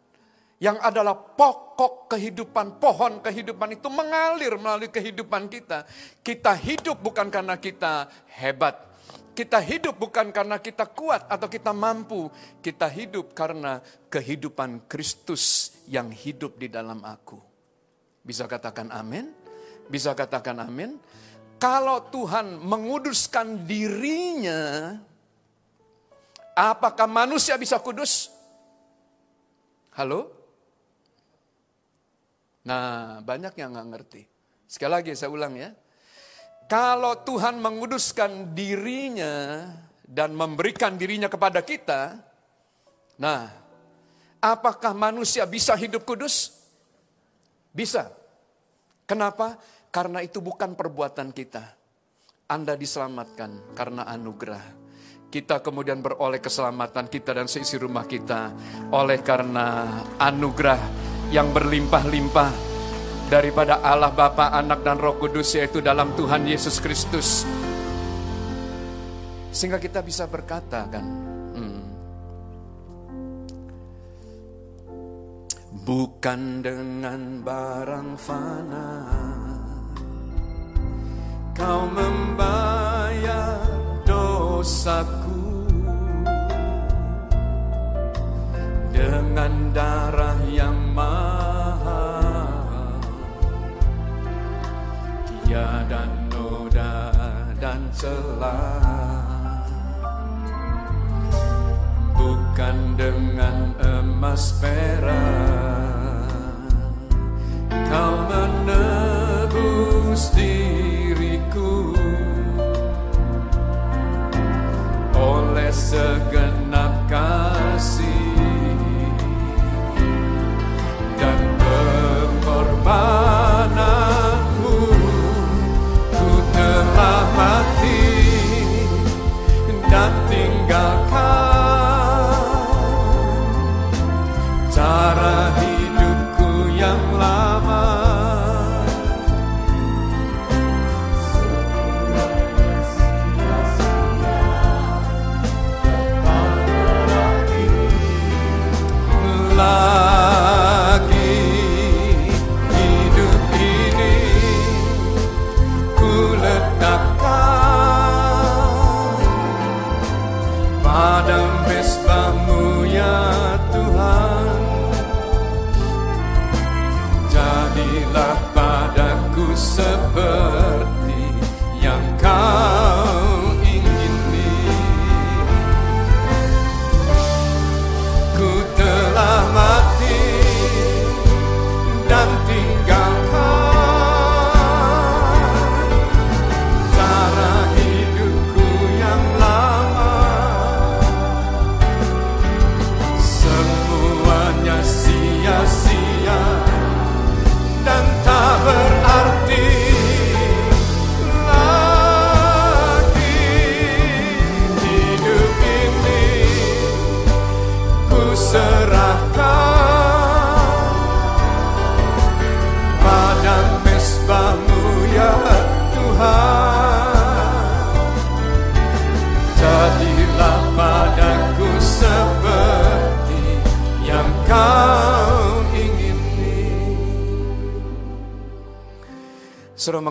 Speaker 5: yang adalah pokok kehidupan, pohon kehidupan itu mengalir melalui kehidupan kita. Kita hidup bukan karena kita hebat. Kita hidup bukan karena kita kuat atau kita mampu. Kita hidup karena kehidupan Kristus yang hidup di dalam aku. Bisa katakan amin? Bisa katakan amin? Kalau Tuhan menguduskan dirinya, apakah manusia bisa kudus? Halo? Nah, banyak yang nggak ngerti. Sekali lagi saya ulang ya. Kalau Tuhan menguduskan dirinya dan memberikan dirinya kepada kita, nah, apakah manusia bisa hidup kudus? Bisa. Kenapa? Karena itu bukan perbuatan kita. Anda diselamatkan karena anugerah. Kita kemudian beroleh keselamatan kita dan seisi rumah kita oleh karena anugerah yang berlimpah-limpah daripada Allah Bapa, Anak dan Roh Kudus yaitu dalam Tuhan Yesus Kristus. Sehingga kita bisa berkata kan, hmm, bukan dengan barang fana kau membayar dosaku dengan darah yang mahal tiada noda dan celah. Bukan dengan emas perak. Kau menebus diriku. Oleh segenap kasih Bye.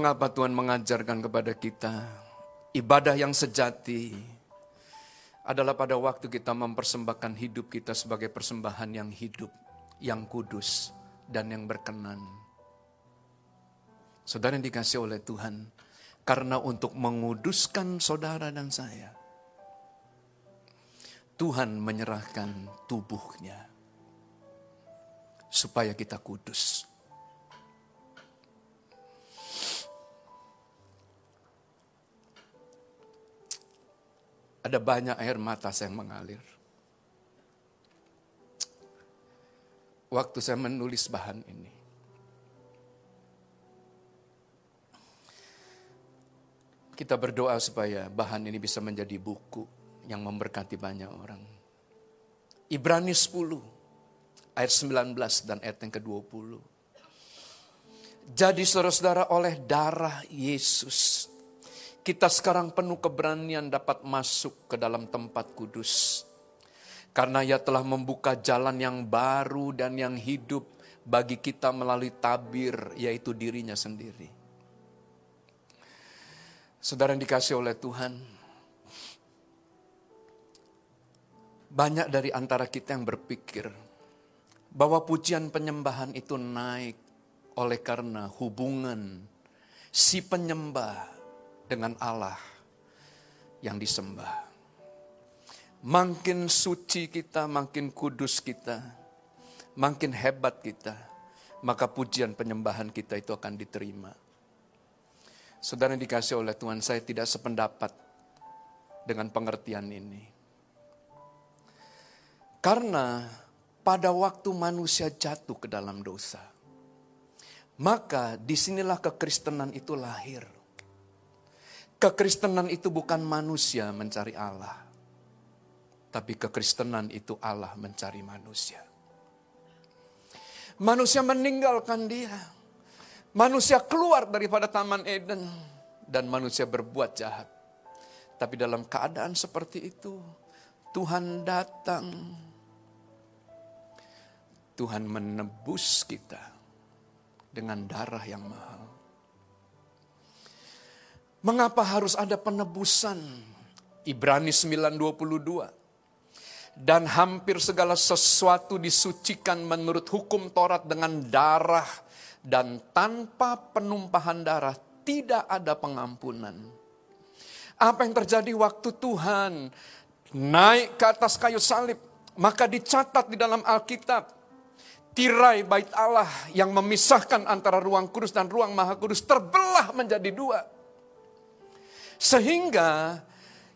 Speaker 5: Mengapa Tuhan mengajarkan kepada kita ibadah yang sejati adalah pada waktu kita mempersembahkan hidup kita sebagai persembahan yang hidup, yang kudus, dan yang berkenan. Saudara yang dikasih oleh Tuhan, karena untuk menguduskan saudara dan saya, Tuhan menyerahkan tubuhnya supaya kita kudus. Ada banyak air mata saya yang mengalir. Waktu saya menulis bahan ini. Kita berdoa supaya bahan ini bisa menjadi buku yang memberkati banyak orang. Ibrani 10 ayat 19 dan ayat yang ke-20. Jadi saudara-saudara oleh darah Yesus kita sekarang penuh keberanian dapat masuk ke dalam tempat kudus. Karena ia telah membuka jalan yang baru dan yang hidup bagi kita melalui tabir, yaitu dirinya sendiri. Saudara yang dikasih oleh Tuhan, banyak dari antara kita yang berpikir bahwa pujian penyembahan itu naik oleh karena hubungan si penyembah dengan Allah yang disembah. Makin suci kita, makin kudus kita, makin hebat kita, maka pujian penyembahan kita itu akan diterima. Saudara yang dikasih oleh Tuhan, saya tidak sependapat dengan pengertian ini. Karena pada waktu manusia jatuh ke dalam dosa, maka di sinilah kekristenan itu lahir. Kekristenan itu bukan manusia mencari Allah, tapi kekristenan itu Allah mencari manusia. Manusia meninggalkan dia. Manusia keluar daripada Taman Eden dan manusia berbuat jahat. Tapi dalam keadaan seperti itu, Tuhan datang. Tuhan menebus kita dengan darah yang mahal. Mengapa harus ada penebusan? Ibrani 9:22. Dan hampir segala sesuatu disucikan menurut hukum Taurat dengan darah dan tanpa penumpahan darah tidak ada pengampunan. Apa yang terjadi waktu Tuhan naik ke atas kayu salib, maka dicatat di dalam Alkitab tirai bait Allah yang memisahkan antara ruang kudus dan ruang maha kudus terbelah menjadi dua. Sehingga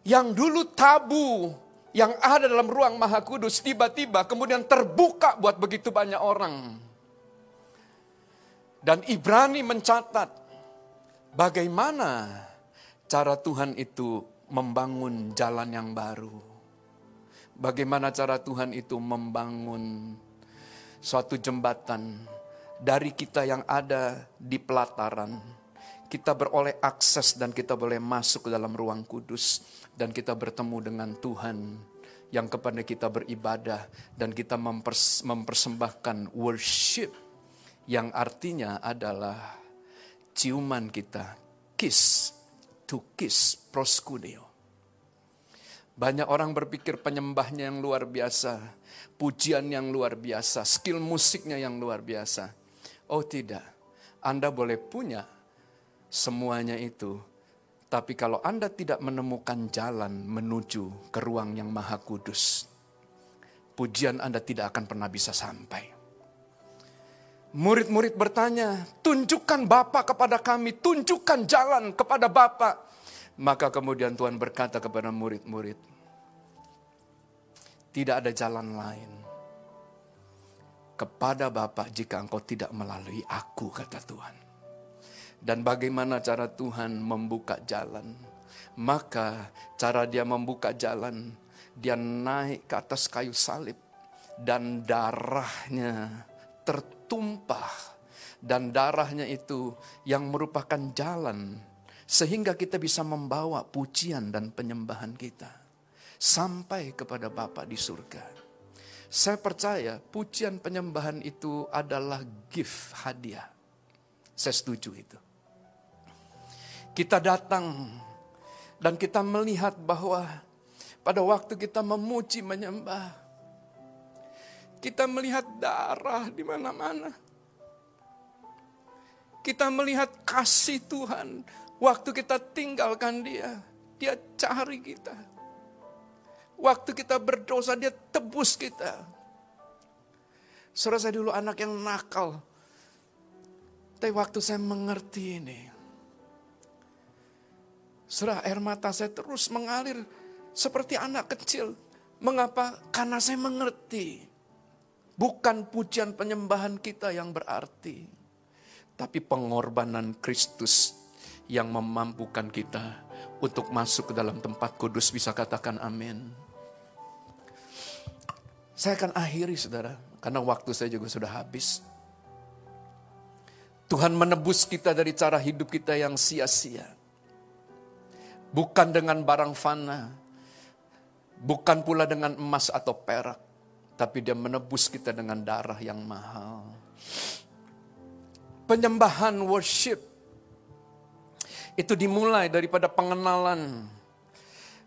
Speaker 5: yang dulu tabu yang ada dalam ruang maha kudus tiba-tiba kemudian terbuka buat begitu banyak orang. Dan Ibrani mencatat bagaimana cara Tuhan itu membangun jalan yang baru. Bagaimana cara Tuhan itu membangun suatu jembatan dari kita yang ada di pelataran. Kita beroleh akses dan kita boleh masuk ke dalam ruang kudus. Dan kita bertemu dengan Tuhan yang kepada kita beribadah. Dan kita mempers, mempersembahkan worship. Yang artinya adalah ciuman kita. Kiss, to kiss, proskuneo. Banyak orang berpikir penyembahnya yang luar biasa pujian yang luar biasa, skill musiknya yang luar biasa. Oh tidak, Anda boleh punya semuanya itu. Tapi kalau Anda tidak menemukan jalan menuju ke ruang yang maha kudus, pujian Anda tidak akan pernah bisa sampai. Murid-murid bertanya, tunjukkan Bapak kepada kami, tunjukkan jalan kepada Bapak. Maka kemudian Tuhan berkata kepada murid-murid, tidak ada jalan lain kepada Bapa jika engkau tidak melalui aku, kata Tuhan. Dan bagaimana cara Tuhan membuka jalan? Maka cara dia membuka jalan, dia naik ke atas kayu salib dan darahnya tertumpah. Dan darahnya itu yang merupakan jalan sehingga kita bisa membawa pujian dan penyembahan kita sampai kepada Bapa di surga. Saya percaya pujian penyembahan itu adalah gift hadiah. Saya setuju itu. Kita datang dan kita melihat bahwa pada waktu kita memuji menyembah, kita melihat darah di mana-mana. Kita melihat kasih Tuhan waktu kita tinggalkan Dia, Dia cari kita. Waktu kita berdosa dia tebus kita. Saudara saya dulu anak yang nakal. Tapi waktu saya mengerti ini. Saudara air mata saya terus mengalir seperti anak kecil. Mengapa? Karena saya mengerti. Bukan pujian penyembahan kita yang berarti. Tapi pengorbanan Kristus yang memampukan kita untuk masuk ke dalam tempat kudus. Bisa katakan amin. Saya akan akhiri saudara, karena waktu saya juga sudah habis. Tuhan menebus kita dari cara hidup kita yang sia-sia. Bukan dengan barang fana, Bukan pula dengan emas atau perak, tapi dia menebus kita dengan darah yang mahal. Penyembahan worship itu dimulai daripada pengenalan.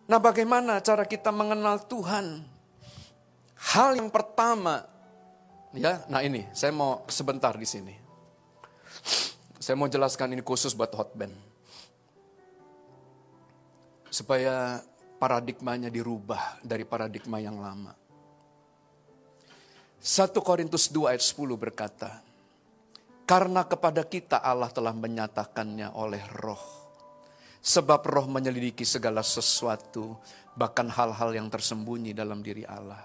Speaker 5: Nah, bagaimana cara kita mengenal Tuhan? Hal yang pertama, ya, nah ini saya mau sebentar di sini. Saya mau jelaskan ini khusus buat hotband. Supaya paradigmanya dirubah dari paradigma yang lama. 1 Korintus 2 ayat 10 berkata, Karena kepada kita Allah telah menyatakannya oleh roh. Sebab roh menyelidiki segala sesuatu, bahkan hal-hal yang tersembunyi dalam diri Allah.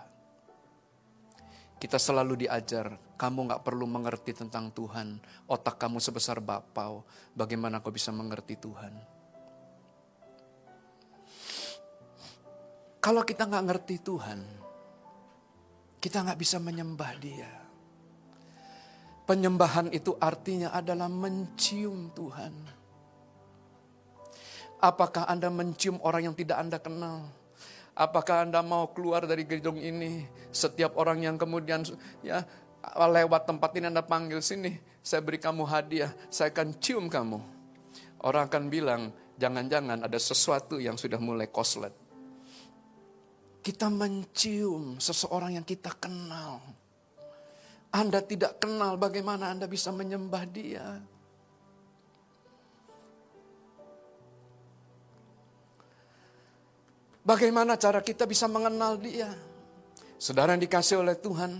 Speaker 5: Kita selalu diajar, kamu gak perlu mengerti tentang Tuhan. Otak kamu sebesar bapau, bagaimana kau bisa mengerti Tuhan? Kalau kita nggak ngerti Tuhan, kita nggak bisa menyembah Dia. Penyembahan itu artinya adalah mencium Tuhan. Apakah Anda mencium orang yang tidak Anda kenal? Apakah Anda mau keluar dari gedung ini? Setiap orang yang kemudian ya lewat tempat ini Anda panggil sini, saya beri kamu hadiah, saya akan cium kamu. Orang akan bilang, jangan-jangan ada sesuatu yang sudah mulai koslet. Kita mencium seseorang yang kita kenal. Anda tidak kenal bagaimana Anda bisa menyembah dia. Bagaimana cara kita bisa mengenal dia? Saudara yang dikasih oleh Tuhan,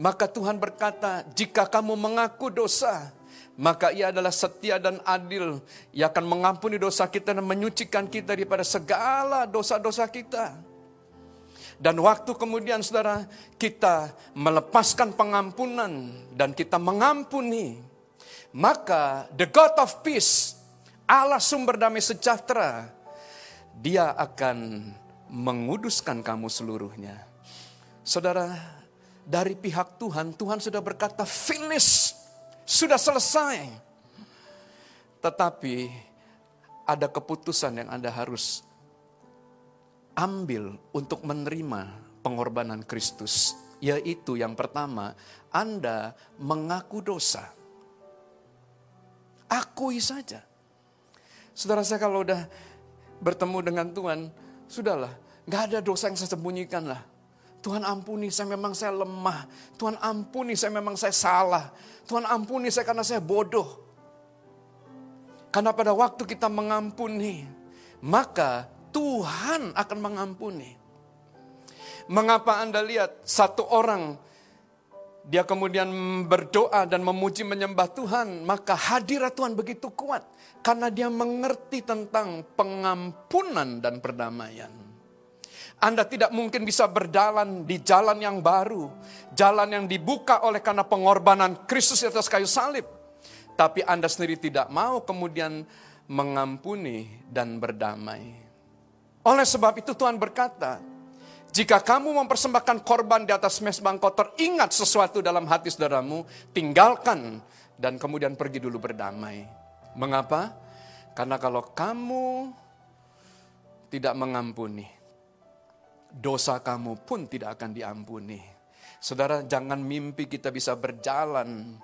Speaker 5: maka Tuhan berkata, jika kamu mengaku dosa, maka ia adalah setia dan adil. Ia akan mengampuni dosa kita dan menyucikan kita daripada segala dosa-dosa kita. Dan waktu kemudian saudara kita melepaskan pengampunan dan kita mengampuni. Maka the God of peace, Allah sumber damai sejahtera, dia akan menguduskan kamu seluruhnya. Saudara, dari pihak Tuhan, Tuhan sudah berkata finish, sudah selesai. Tetapi ada keputusan yang Anda harus ambil untuk menerima pengorbanan Kristus. Yaitu yang pertama, Anda mengaku dosa. Akui saja. Saudara saya kalau udah bertemu dengan Tuhan, sudahlah, nggak ada dosa yang saya sembunyikan lah. Tuhan ampuni, saya memang saya lemah. Tuhan ampuni, saya memang saya salah. Tuhan ampuni saya karena saya bodoh. Karena pada waktu kita mengampuni, maka Tuhan akan mengampuni. Mengapa Anda lihat satu orang dia kemudian berdoa dan memuji menyembah Tuhan, maka hadirat Tuhan begitu kuat karena dia mengerti tentang pengampunan dan perdamaian. Anda tidak mungkin bisa berjalan di jalan yang baru, jalan yang dibuka oleh karena pengorbanan Kristus di atas kayu salib. Tapi Anda sendiri tidak mau kemudian mengampuni dan berdamai. Oleh sebab itu Tuhan berkata, jika kamu mempersembahkan korban di atas mesbah kotor, ingat sesuatu dalam hati saudaramu, tinggalkan dan kemudian pergi dulu berdamai. Mengapa? Karena kalau kamu tidak mengampuni, dosa kamu pun tidak akan diampuni. Saudara, jangan mimpi kita bisa berjalan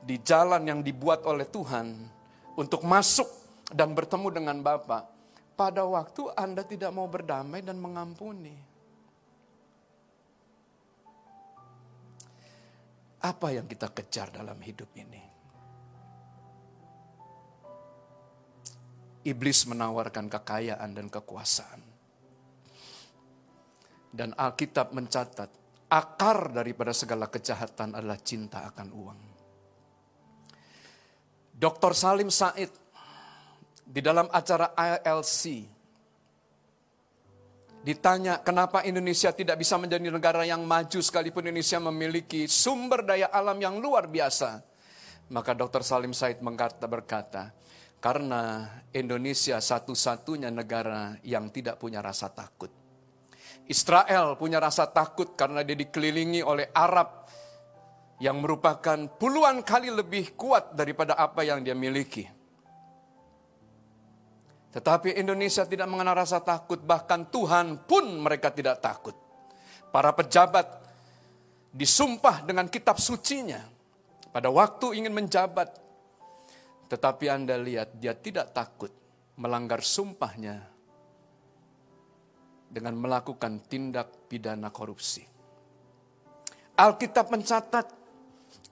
Speaker 5: di jalan yang dibuat oleh Tuhan untuk masuk dan bertemu dengan Bapak pada waktu Anda tidak mau berdamai dan mengampuni. Apa yang kita kejar dalam hidup ini? Iblis menawarkan kekayaan dan kekuasaan. Dan Alkitab mencatat, akar daripada segala kejahatan adalah cinta akan uang. Dr. Salim Said di dalam acara ILC ditanya kenapa Indonesia tidak bisa menjadi negara yang maju sekalipun Indonesia memiliki sumber daya alam yang luar biasa. Maka Dr. Salim Said berkata, karena Indonesia satu-satunya negara yang tidak punya rasa takut. Israel punya rasa takut karena dia dikelilingi oleh Arab yang merupakan puluhan kali lebih kuat daripada apa yang dia miliki. Tetapi Indonesia tidak mengenal rasa takut, bahkan Tuhan pun mereka tidak takut. Para pejabat disumpah dengan kitab sucinya pada waktu ingin menjabat. Tetapi Anda lihat dia tidak takut melanggar sumpahnya dengan melakukan tindak pidana korupsi. Alkitab mencatat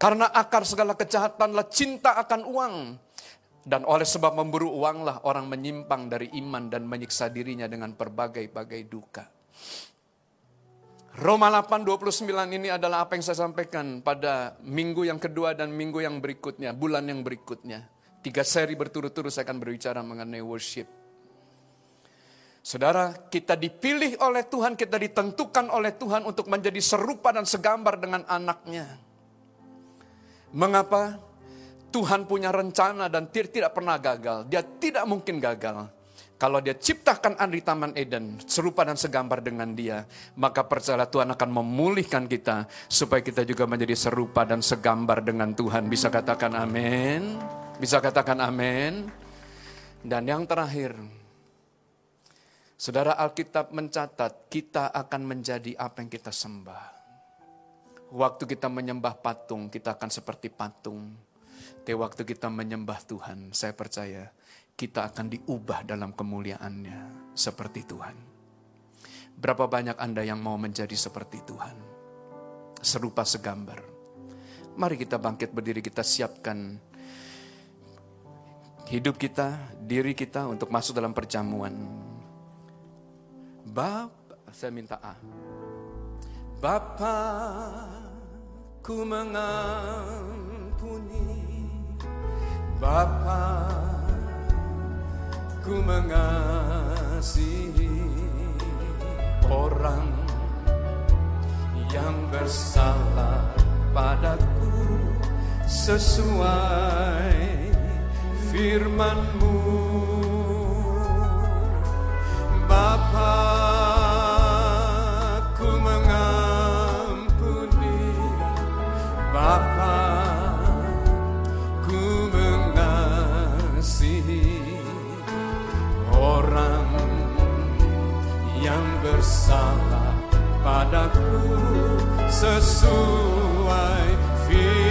Speaker 5: karena akar segala kejahatanlah cinta akan uang. Dan oleh sebab memburu uanglah orang menyimpang dari iman dan menyiksa dirinya dengan berbagai-bagai duka. Roma 8, 29 ini adalah apa yang saya sampaikan pada minggu yang kedua dan minggu yang berikutnya, bulan yang berikutnya. Tiga seri berturut-turut saya akan berbicara mengenai worship. Saudara, kita dipilih oleh Tuhan, kita ditentukan oleh Tuhan untuk menjadi serupa dan segambar dengan anaknya. Mengapa? Tuhan punya rencana dan tidak pernah gagal. Dia tidak mungkin gagal. Kalau dia ciptakan Anda di Taman Eden, serupa dan segambar dengan dia, maka percaya Tuhan akan memulihkan kita, supaya kita juga menjadi serupa dan segambar dengan Tuhan. Bisa katakan amin? Bisa katakan amin? Dan yang terakhir, Saudara Alkitab mencatat kita akan menjadi apa yang kita sembah. Waktu kita menyembah patung, kita akan seperti patung. Tapi waktu kita menyembah Tuhan, saya percaya kita akan diubah dalam kemuliaannya seperti Tuhan. Berapa banyak Anda yang mau menjadi seperti Tuhan? Serupa segambar. Mari kita bangkit berdiri, kita siapkan hidup kita, diri kita untuk masuk dalam perjamuan. Bapak, saya minta A. Bapa, ku mengampuni. Bapa, ku mengasihi orang yang bersalah padaku sesuai firman-Mu. Bapa, yang bersalah padaku sesuai firman-Mu.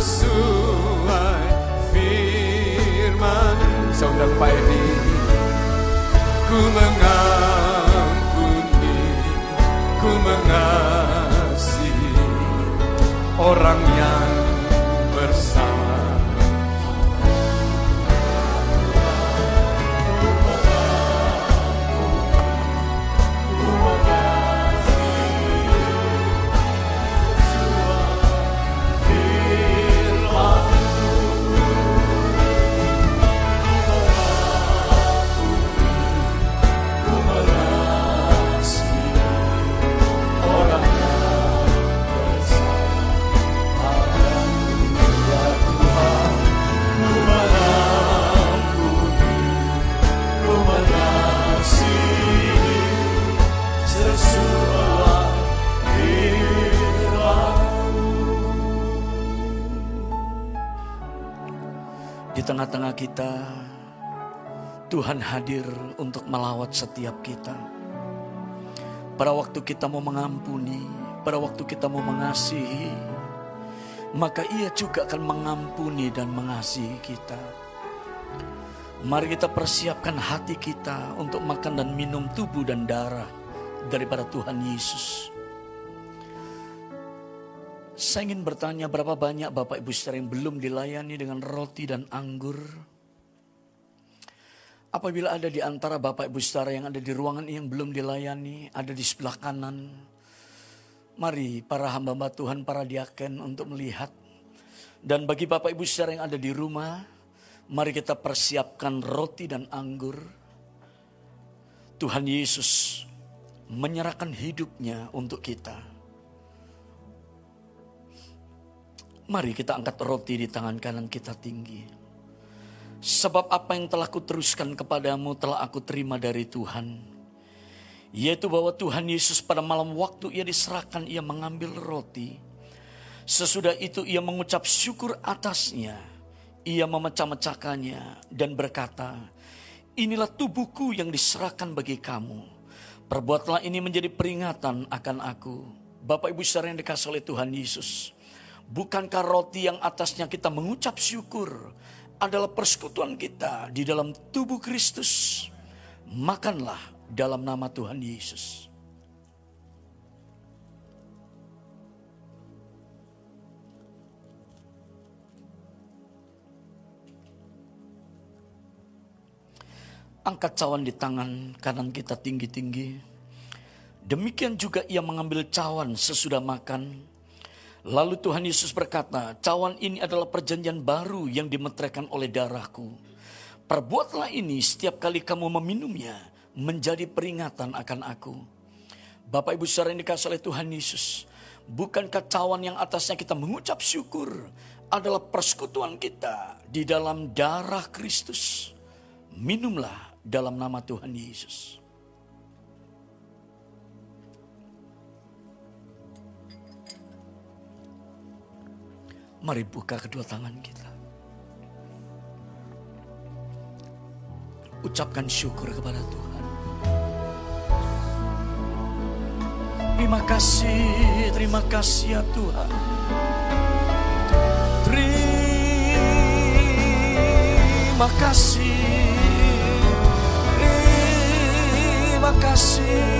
Speaker 5: Sesuai firman. Saudara Pak Edi, ku mengampuni, ku mengasihi orang yang
Speaker 6: kita, Tuhan hadir untuk melawat setiap kita. Pada waktu kita mau mengampuni, pada waktu kita mau mengasihi, maka Ia juga akan mengampuni dan mengasihi kita. Mari kita persiapkan hati kita untuk makan dan minum tubuh dan darah daripada Tuhan Yesus. Saya ingin bertanya berapa banyak Bapak Ibu saudara yang belum dilayani dengan roti dan anggur. Apabila ada di antara Bapak Ibu saudara yang ada di ruangan yang belum dilayani, ada di sebelah kanan, mari para hamba-hamba Tuhan, para diaken untuk melihat. Dan bagi Bapak Ibu saudara yang ada di rumah, mari kita persiapkan roti dan anggur. Tuhan Yesus menyerahkan hidupnya untuk kita. Mari kita angkat roti di tangan kanan kita tinggi Sebab apa yang telah kuteruskan kepadamu telah aku terima dari Tuhan. Yaitu bahwa Tuhan Yesus pada malam waktu ia diserahkan ia mengambil roti. Sesudah itu ia mengucap syukur atasnya. Ia memecah-mecahkannya dan berkata, Inilah tubuhku yang diserahkan bagi kamu. Perbuatlah ini menjadi peringatan akan aku. Bapak Ibu saudara yang dikasih oleh Tuhan Yesus. Bukankah roti yang atasnya kita mengucap syukur adalah persekutuan kita di dalam tubuh Kristus? Makanlah dalam nama Tuhan Yesus. Angkat cawan di tangan kanan kita tinggi-tinggi. Demikian juga ia mengambil cawan sesudah makan. Lalu Tuhan Yesus berkata, cawan ini adalah perjanjian baru yang dimeteraikan oleh darahku. Perbuatlah ini setiap kali kamu meminumnya menjadi peringatan akan aku. Bapak Ibu saudara yang dikasih oleh Tuhan Yesus. Bukankah cawan yang atasnya kita mengucap syukur adalah persekutuan kita di dalam darah Kristus. Minumlah dalam nama Tuhan Yesus. Mari buka kedua tangan kita. Ucapkan syukur kepada Tuhan. Terima kasih, terima kasih ya Tuhan. Terima kasih. Terima kasih.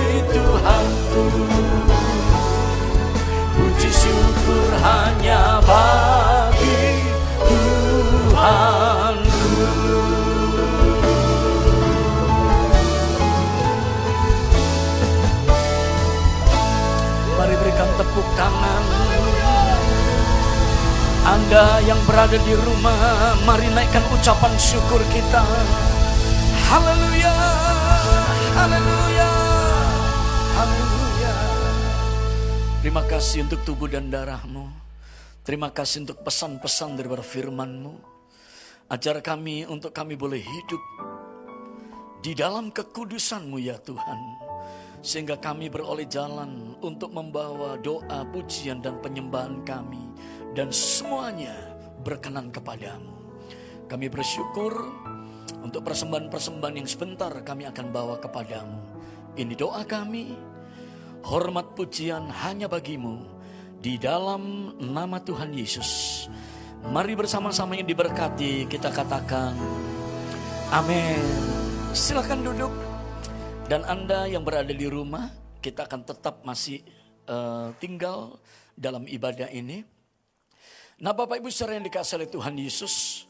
Speaker 6: hanya bagi Tuhanku Mari berikan tepuk tangan anda yang berada di rumah, mari naikkan ucapan syukur kita. Haleluya, haleluya, haleluya. Terima kasih untuk tubuh dan darahmu. Terima kasih untuk pesan-pesan daripada firmanmu. Ajar kami untuk kami boleh hidup di dalam kekudusanmu ya Tuhan. Sehingga kami beroleh jalan untuk membawa doa, pujian, dan penyembahan kami. Dan semuanya berkenan kepadamu. Kami bersyukur untuk persembahan-persembahan yang sebentar kami akan bawa kepadamu. Ini doa kami, hormat pujian hanya bagimu. Di dalam nama Tuhan Yesus. Mari bersama-sama yang diberkati kita katakan amin. Silakan duduk. Dan Anda yang berada di rumah, kita akan tetap masih eh, tinggal dalam ibadah ini. Nah Bapak Ibu saudara yang dikasih oleh Tuhan Yesus,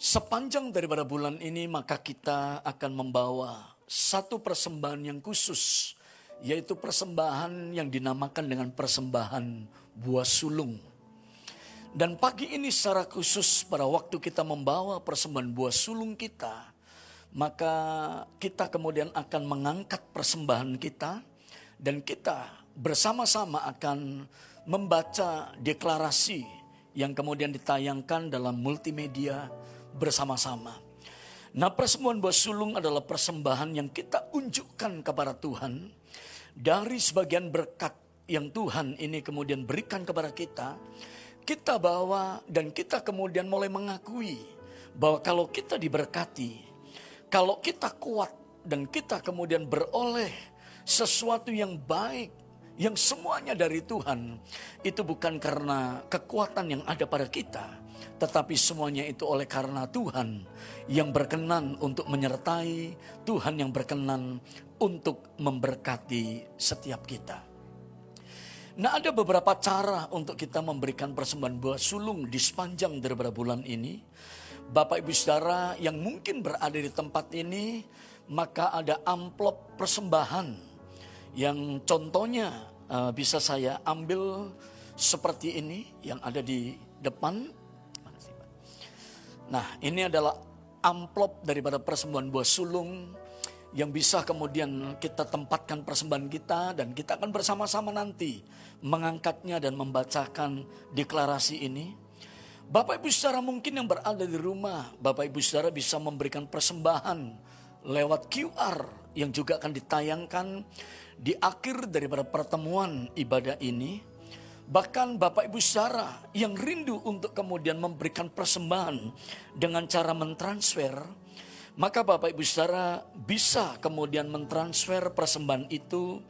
Speaker 6: sepanjang daripada bulan ini maka kita akan membawa satu persembahan yang khusus, yaitu persembahan yang dinamakan dengan persembahan buah sulung. Dan pagi ini secara khusus pada waktu kita membawa persembahan buah sulung kita, maka kita kemudian akan mengangkat persembahan kita dan kita bersama-sama akan membaca deklarasi yang kemudian ditayangkan dalam multimedia bersama-sama. Nah persembahan buah sulung adalah persembahan yang kita unjukkan kepada Tuhan dari sebagian berkat yang Tuhan ini kemudian berikan kepada kita. Kita bawa dan kita kemudian mulai mengakui bahwa kalau kita diberkati, kalau kita kuat dan kita kemudian beroleh sesuatu yang baik, yang semuanya dari Tuhan, itu bukan karena kekuatan yang ada pada kita, tetapi semuanya itu oleh karena Tuhan yang berkenan untuk menyertai, Tuhan yang berkenan untuk memberkati setiap kita. Nah ada beberapa cara untuk kita memberikan persembahan buah sulung di sepanjang daripada bulan ini. Bapak ibu saudara yang mungkin berada di tempat ini, maka ada amplop persembahan yang contohnya uh, bisa saya ambil seperti ini yang ada di depan Nah, ini adalah amplop daripada persembahan buah sulung yang bisa kemudian kita tempatkan persembahan kita dan kita akan bersama-sama nanti mengangkatnya dan membacakan deklarasi ini. Bapak Ibu saudara mungkin yang berada di rumah, Bapak Ibu saudara bisa memberikan persembahan lewat QR yang juga akan ditayangkan di akhir daripada pertemuan ibadah ini. Bahkan Bapak Ibu saudara yang rindu untuk kemudian memberikan persembahan dengan cara mentransfer, maka Bapak Ibu saudara bisa kemudian mentransfer persembahan itu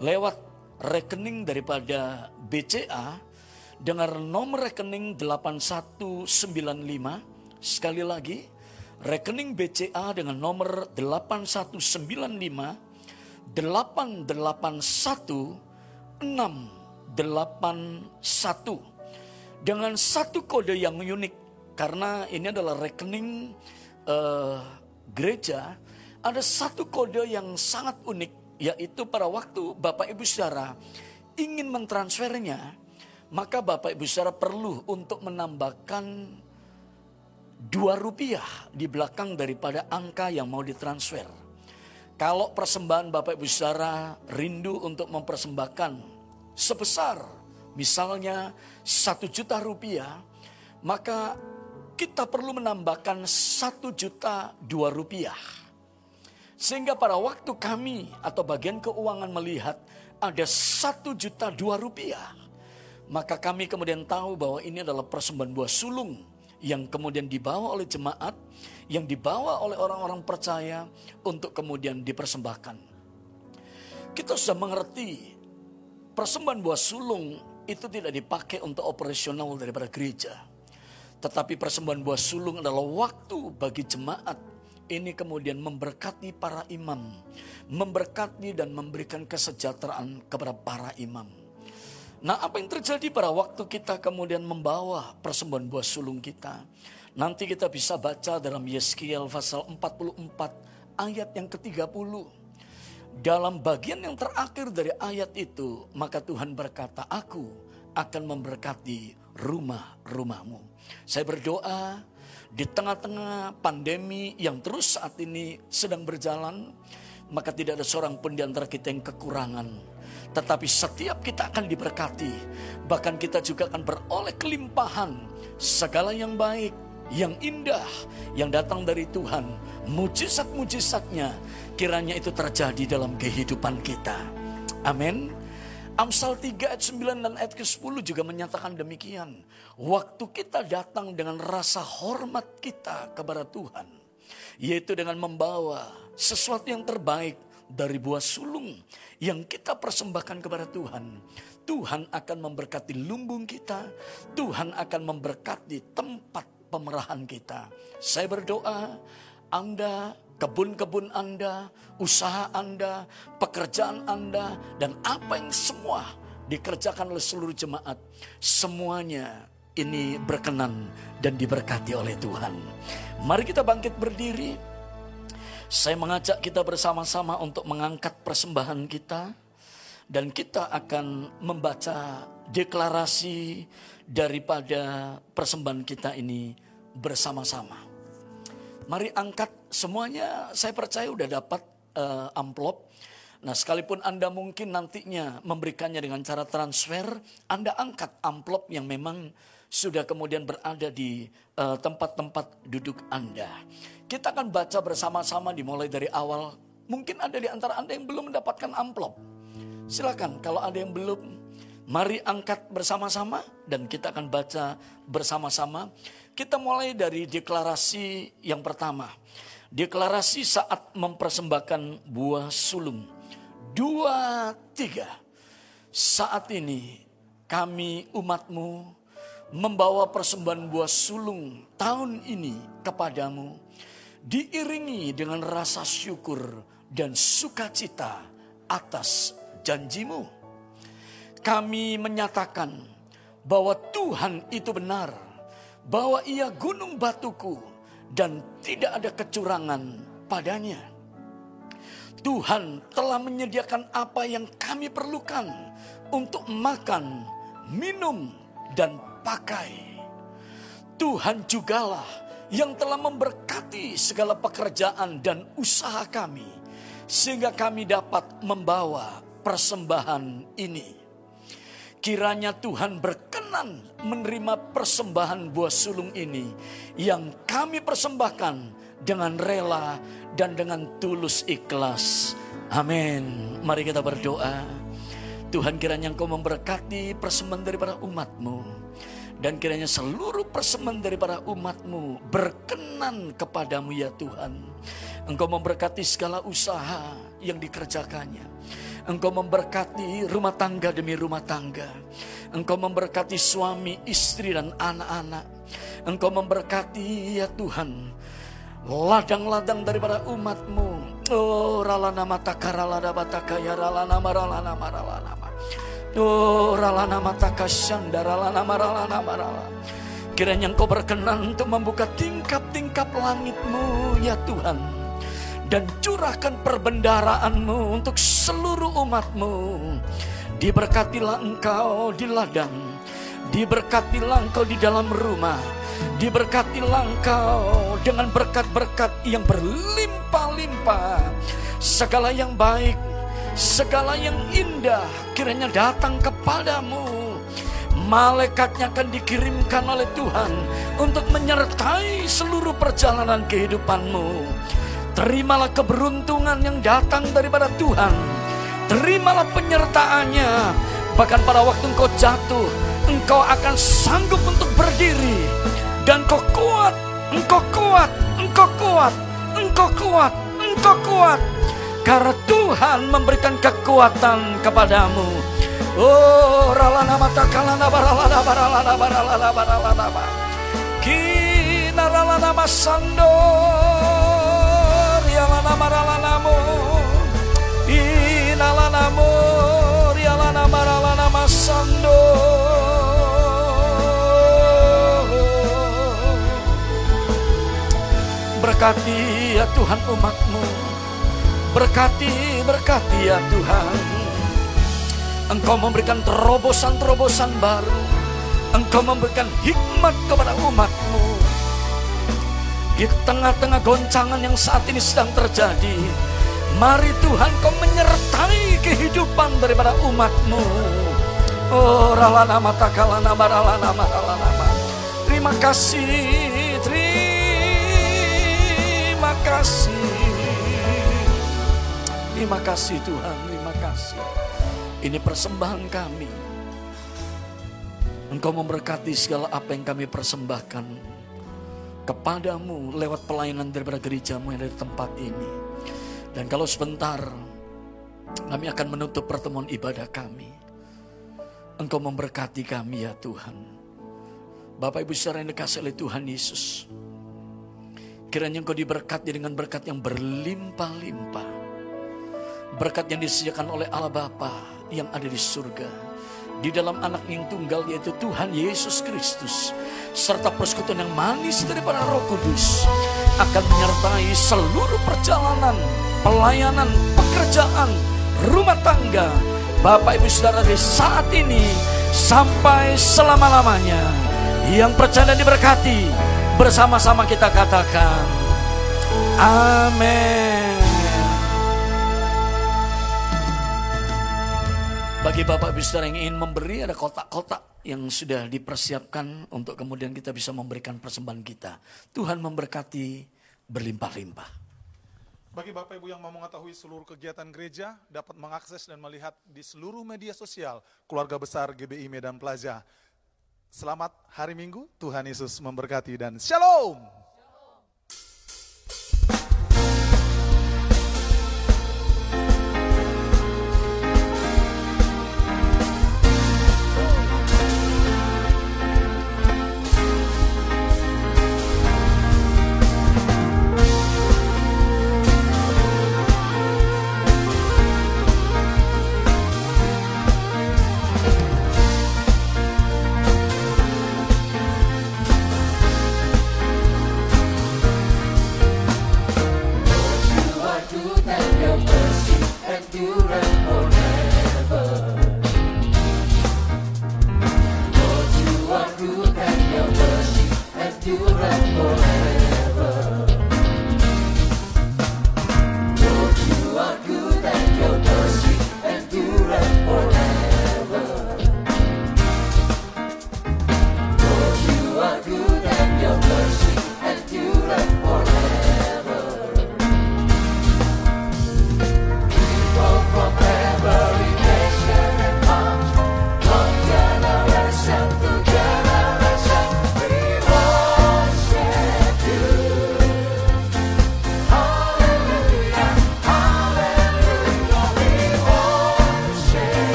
Speaker 6: lewat rekening daripada BCA dengan nomor rekening 8195. Sekali lagi, rekening BCA dengan nomor 8195 881 81 dengan satu kode yang unik karena ini adalah rekening uh, gereja ada satu kode yang sangat unik yaitu pada waktu Bapak Ibu Saudara ingin mentransfernya maka Bapak Ibu Saudara perlu untuk menambahkan dua rupiah di belakang daripada angka yang mau ditransfer. Kalau persembahan Bapak Ibu Saudara rindu untuk mempersembahkan sebesar misalnya satu juta rupiah, maka kita perlu menambahkan satu juta dua rupiah. Sehingga pada waktu kami atau bagian keuangan melihat ada satu juta dua rupiah, maka kami kemudian tahu bahwa ini adalah persembahan buah sulung yang kemudian dibawa oleh jemaat, yang dibawa oleh orang-orang percaya untuk kemudian dipersembahkan. Kita sudah mengerti Persembahan buah sulung itu tidak dipakai untuk operasional daripada gereja. Tetapi persembahan buah sulung adalah waktu bagi jemaat ini kemudian memberkati para imam, memberkati dan memberikan kesejahteraan kepada para imam. Nah, apa yang terjadi pada waktu kita kemudian membawa persembahan buah sulung kita? Nanti kita bisa baca dalam Yeskiel pasal 44 ayat yang ke-30 dalam bagian yang terakhir dari ayat itu, maka Tuhan berkata, "Aku akan memberkati rumah-rumahmu." Saya berdoa di tengah-tengah pandemi yang terus saat ini sedang berjalan, maka tidak ada seorang pun di antara kita yang kekurangan. Tetapi setiap kita akan diberkati, bahkan kita juga akan beroleh kelimpahan segala yang baik, yang indah, yang datang dari Tuhan. Mujizat-mujizatnya kiranya itu terjadi dalam kehidupan kita. Amin. Amsal 3 ayat 9 dan ayat ke-10 juga menyatakan demikian. Waktu kita datang dengan rasa hormat kita kepada Tuhan. Yaitu dengan membawa sesuatu yang terbaik dari buah sulung yang kita persembahkan kepada Tuhan. Tuhan akan memberkati lumbung kita. Tuhan akan memberkati tempat pemerahan kita. Saya berdoa Anda kebun-kebun Anda, usaha Anda, pekerjaan Anda, dan apa yang semua dikerjakan oleh seluruh jemaat, semuanya ini berkenan dan diberkati oleh Tuhan. Mari kita bangkit berdiri. Saya mengajak kita bersama-sama untuk mengangkat persembahan kita dan kita akan membaca deklarasi daripada persembahan kita ini bersama-sama. Mari angkat semuanya saya percaya udah dapat uh, amplop. Nah sekalipun Anda mungkin nantinya memberikannya dengan cara transfer, Anda angkat amplop yang memang sudah kemudian berada di eh, tempat-tempat duduk Anda. Kita akan baca bersama-sama dimulai dari awal. Mungkin ada di antara Anda yang belum mendapatkan amplop. Silakan kalau ada yang belum, mari angkat bersama-sama dan kita akan baca bersama-sama. Kita mulai dari deklarasi yang pertama. Deklarasi saat mempersembahkan buah sulung. Dua, tiga. Saat ini kami umatmu membawa persembahan buah sulung tahun ini kepadamu. Diiringi dengan rasa syukur dan sukacita atas janjimu. Kami menyatakan bahwa Tuhan itu benar, bahwa ia gunung batuku dan tidak ada kecurangan padanya. Tuhan telah menyediakan apa yang kami perlukan untuk makan, minum, dan pakai. Tuhan jugalah yang telah memberkati segala pekerjaan dan usaha kami, sehingga kami dapat membawa persembahan ini. Kiranya Tuhan berkenan menerima persembahan buah sulung ini yang kami persembahkan dengan rela dan dengan tulus ikhlas. Amin. Mari kita berdoa. Tuhan kiranya engkau memberkati persembahan daripada umatmu. Dan kiranya seluruh persembahan daripada umatmu berkenan kepadamu ya Tuhan. Engkau memberkati segala usaha yang dikerjakannya. Engkau memberkati rumah tangga demi rumah tangga. Engkau memberkati suami, istri, dan anak-anak. Engkau memberkati ya Tuhan. Ladang-ladang daripada umatmu. Oh rala nama takarala dabataka ya rala nama rala nama rala nama. Oh rala nama takasyanda rala nama rala nama rala. Kiranya engkau berkenan untuk membuka tingkap-tingkap langitmu ya Tuhan dan curahkan perbendaraanmu untuk seluruh umatmu. Diberkatilah engkau di ladang, diberkatilah engkau di dalam rumah, diberkatilah engkau dengan berkat-berkat yang berlimpah-limpah. Segala yang baik, segala yang indah kiranya datang kepadamu. Malaikatnya akan dikirimkan oleh Tuhan untuk menyertai seluruh perjalanan kehidupanmu. Terimalah keberuntungan yang datang daripada Tuhan. Terimalah penyertaannya. Bahkan pada waktu engkau jatuh, engkau akan sanggup untuk berdiri. Dan engkau kuat, engkau kuat, engkau kuat, engkau kuat, engkau kuat. Karena Tuhan memberikan kekuatan kepadamu. Oh, ralana mata kalana baralana baralana baralana baralana ba. Kina ralana masando rialana maralana mo. Inalana mo rialana maralana masando. Berkati ya Tuhan umatmu Berkati, berkati ya Tuhan. Engkau memberikan terobosan-terobosan baru. Engkau memberikan hikmat kepada umatmu. Di tengah-tengah goncangan yang saat ini sedang terjadi Mari Tuhan kau menyertai kehidupan daripada umatmu. Oh ralana mata kalana baralana maralana ma. Terima kasih Terima kasih Terima kasih Tuhan Terima kasih Ini persembahan kami Engkau memberkati segala apa yang kami persembahkan Kepadamu lewat pelayanan daripada gerejamu yang ada di tempat ini Dan kalau sebentar Kami akan menutup pertemuan ibadah kami Engkau memberkati kami ya Tuhan. Bapak Ibu saudara yang dikasih oleh Tuhan Yesus. Kiranya engkau diberkati dengan berkat yang berlimpah-limpah. Berkat yang disediakan oleh Allah Bapa yang ada di surga. Di dalam anak yang tunggal yaitu Tuhan Yesus Kristus. Serta persekutuan yang manis daripada roh kudus. Akan menyertai seluruh perjalanan, pelayanan, pekerjaan, rumah tangga, Bapak Ibu Saudara di saat ini sampai selama-lamanya. Yang percaya dan diberkati bersama-sama kita katakan amin. Bagi Bapak Ibu Saudara yang ingin memberi ada kotak-kotak yang sudah dipersiapkan untuk kemudian kita bisa memberikan persembahan kita. Tuhan memberkati berlimpah-limpah.
Speaker 2: Bagi Bapak Ibu yang mau mengetahui seluruh kegiatan gereja, dapat mengakses dan melihat di seluruh media sosial keluarga besar GBI Medan Plaza. Selamat hari Minggu, Tuhan Yesus memberkati dan Shalom!
Speaker 3: Good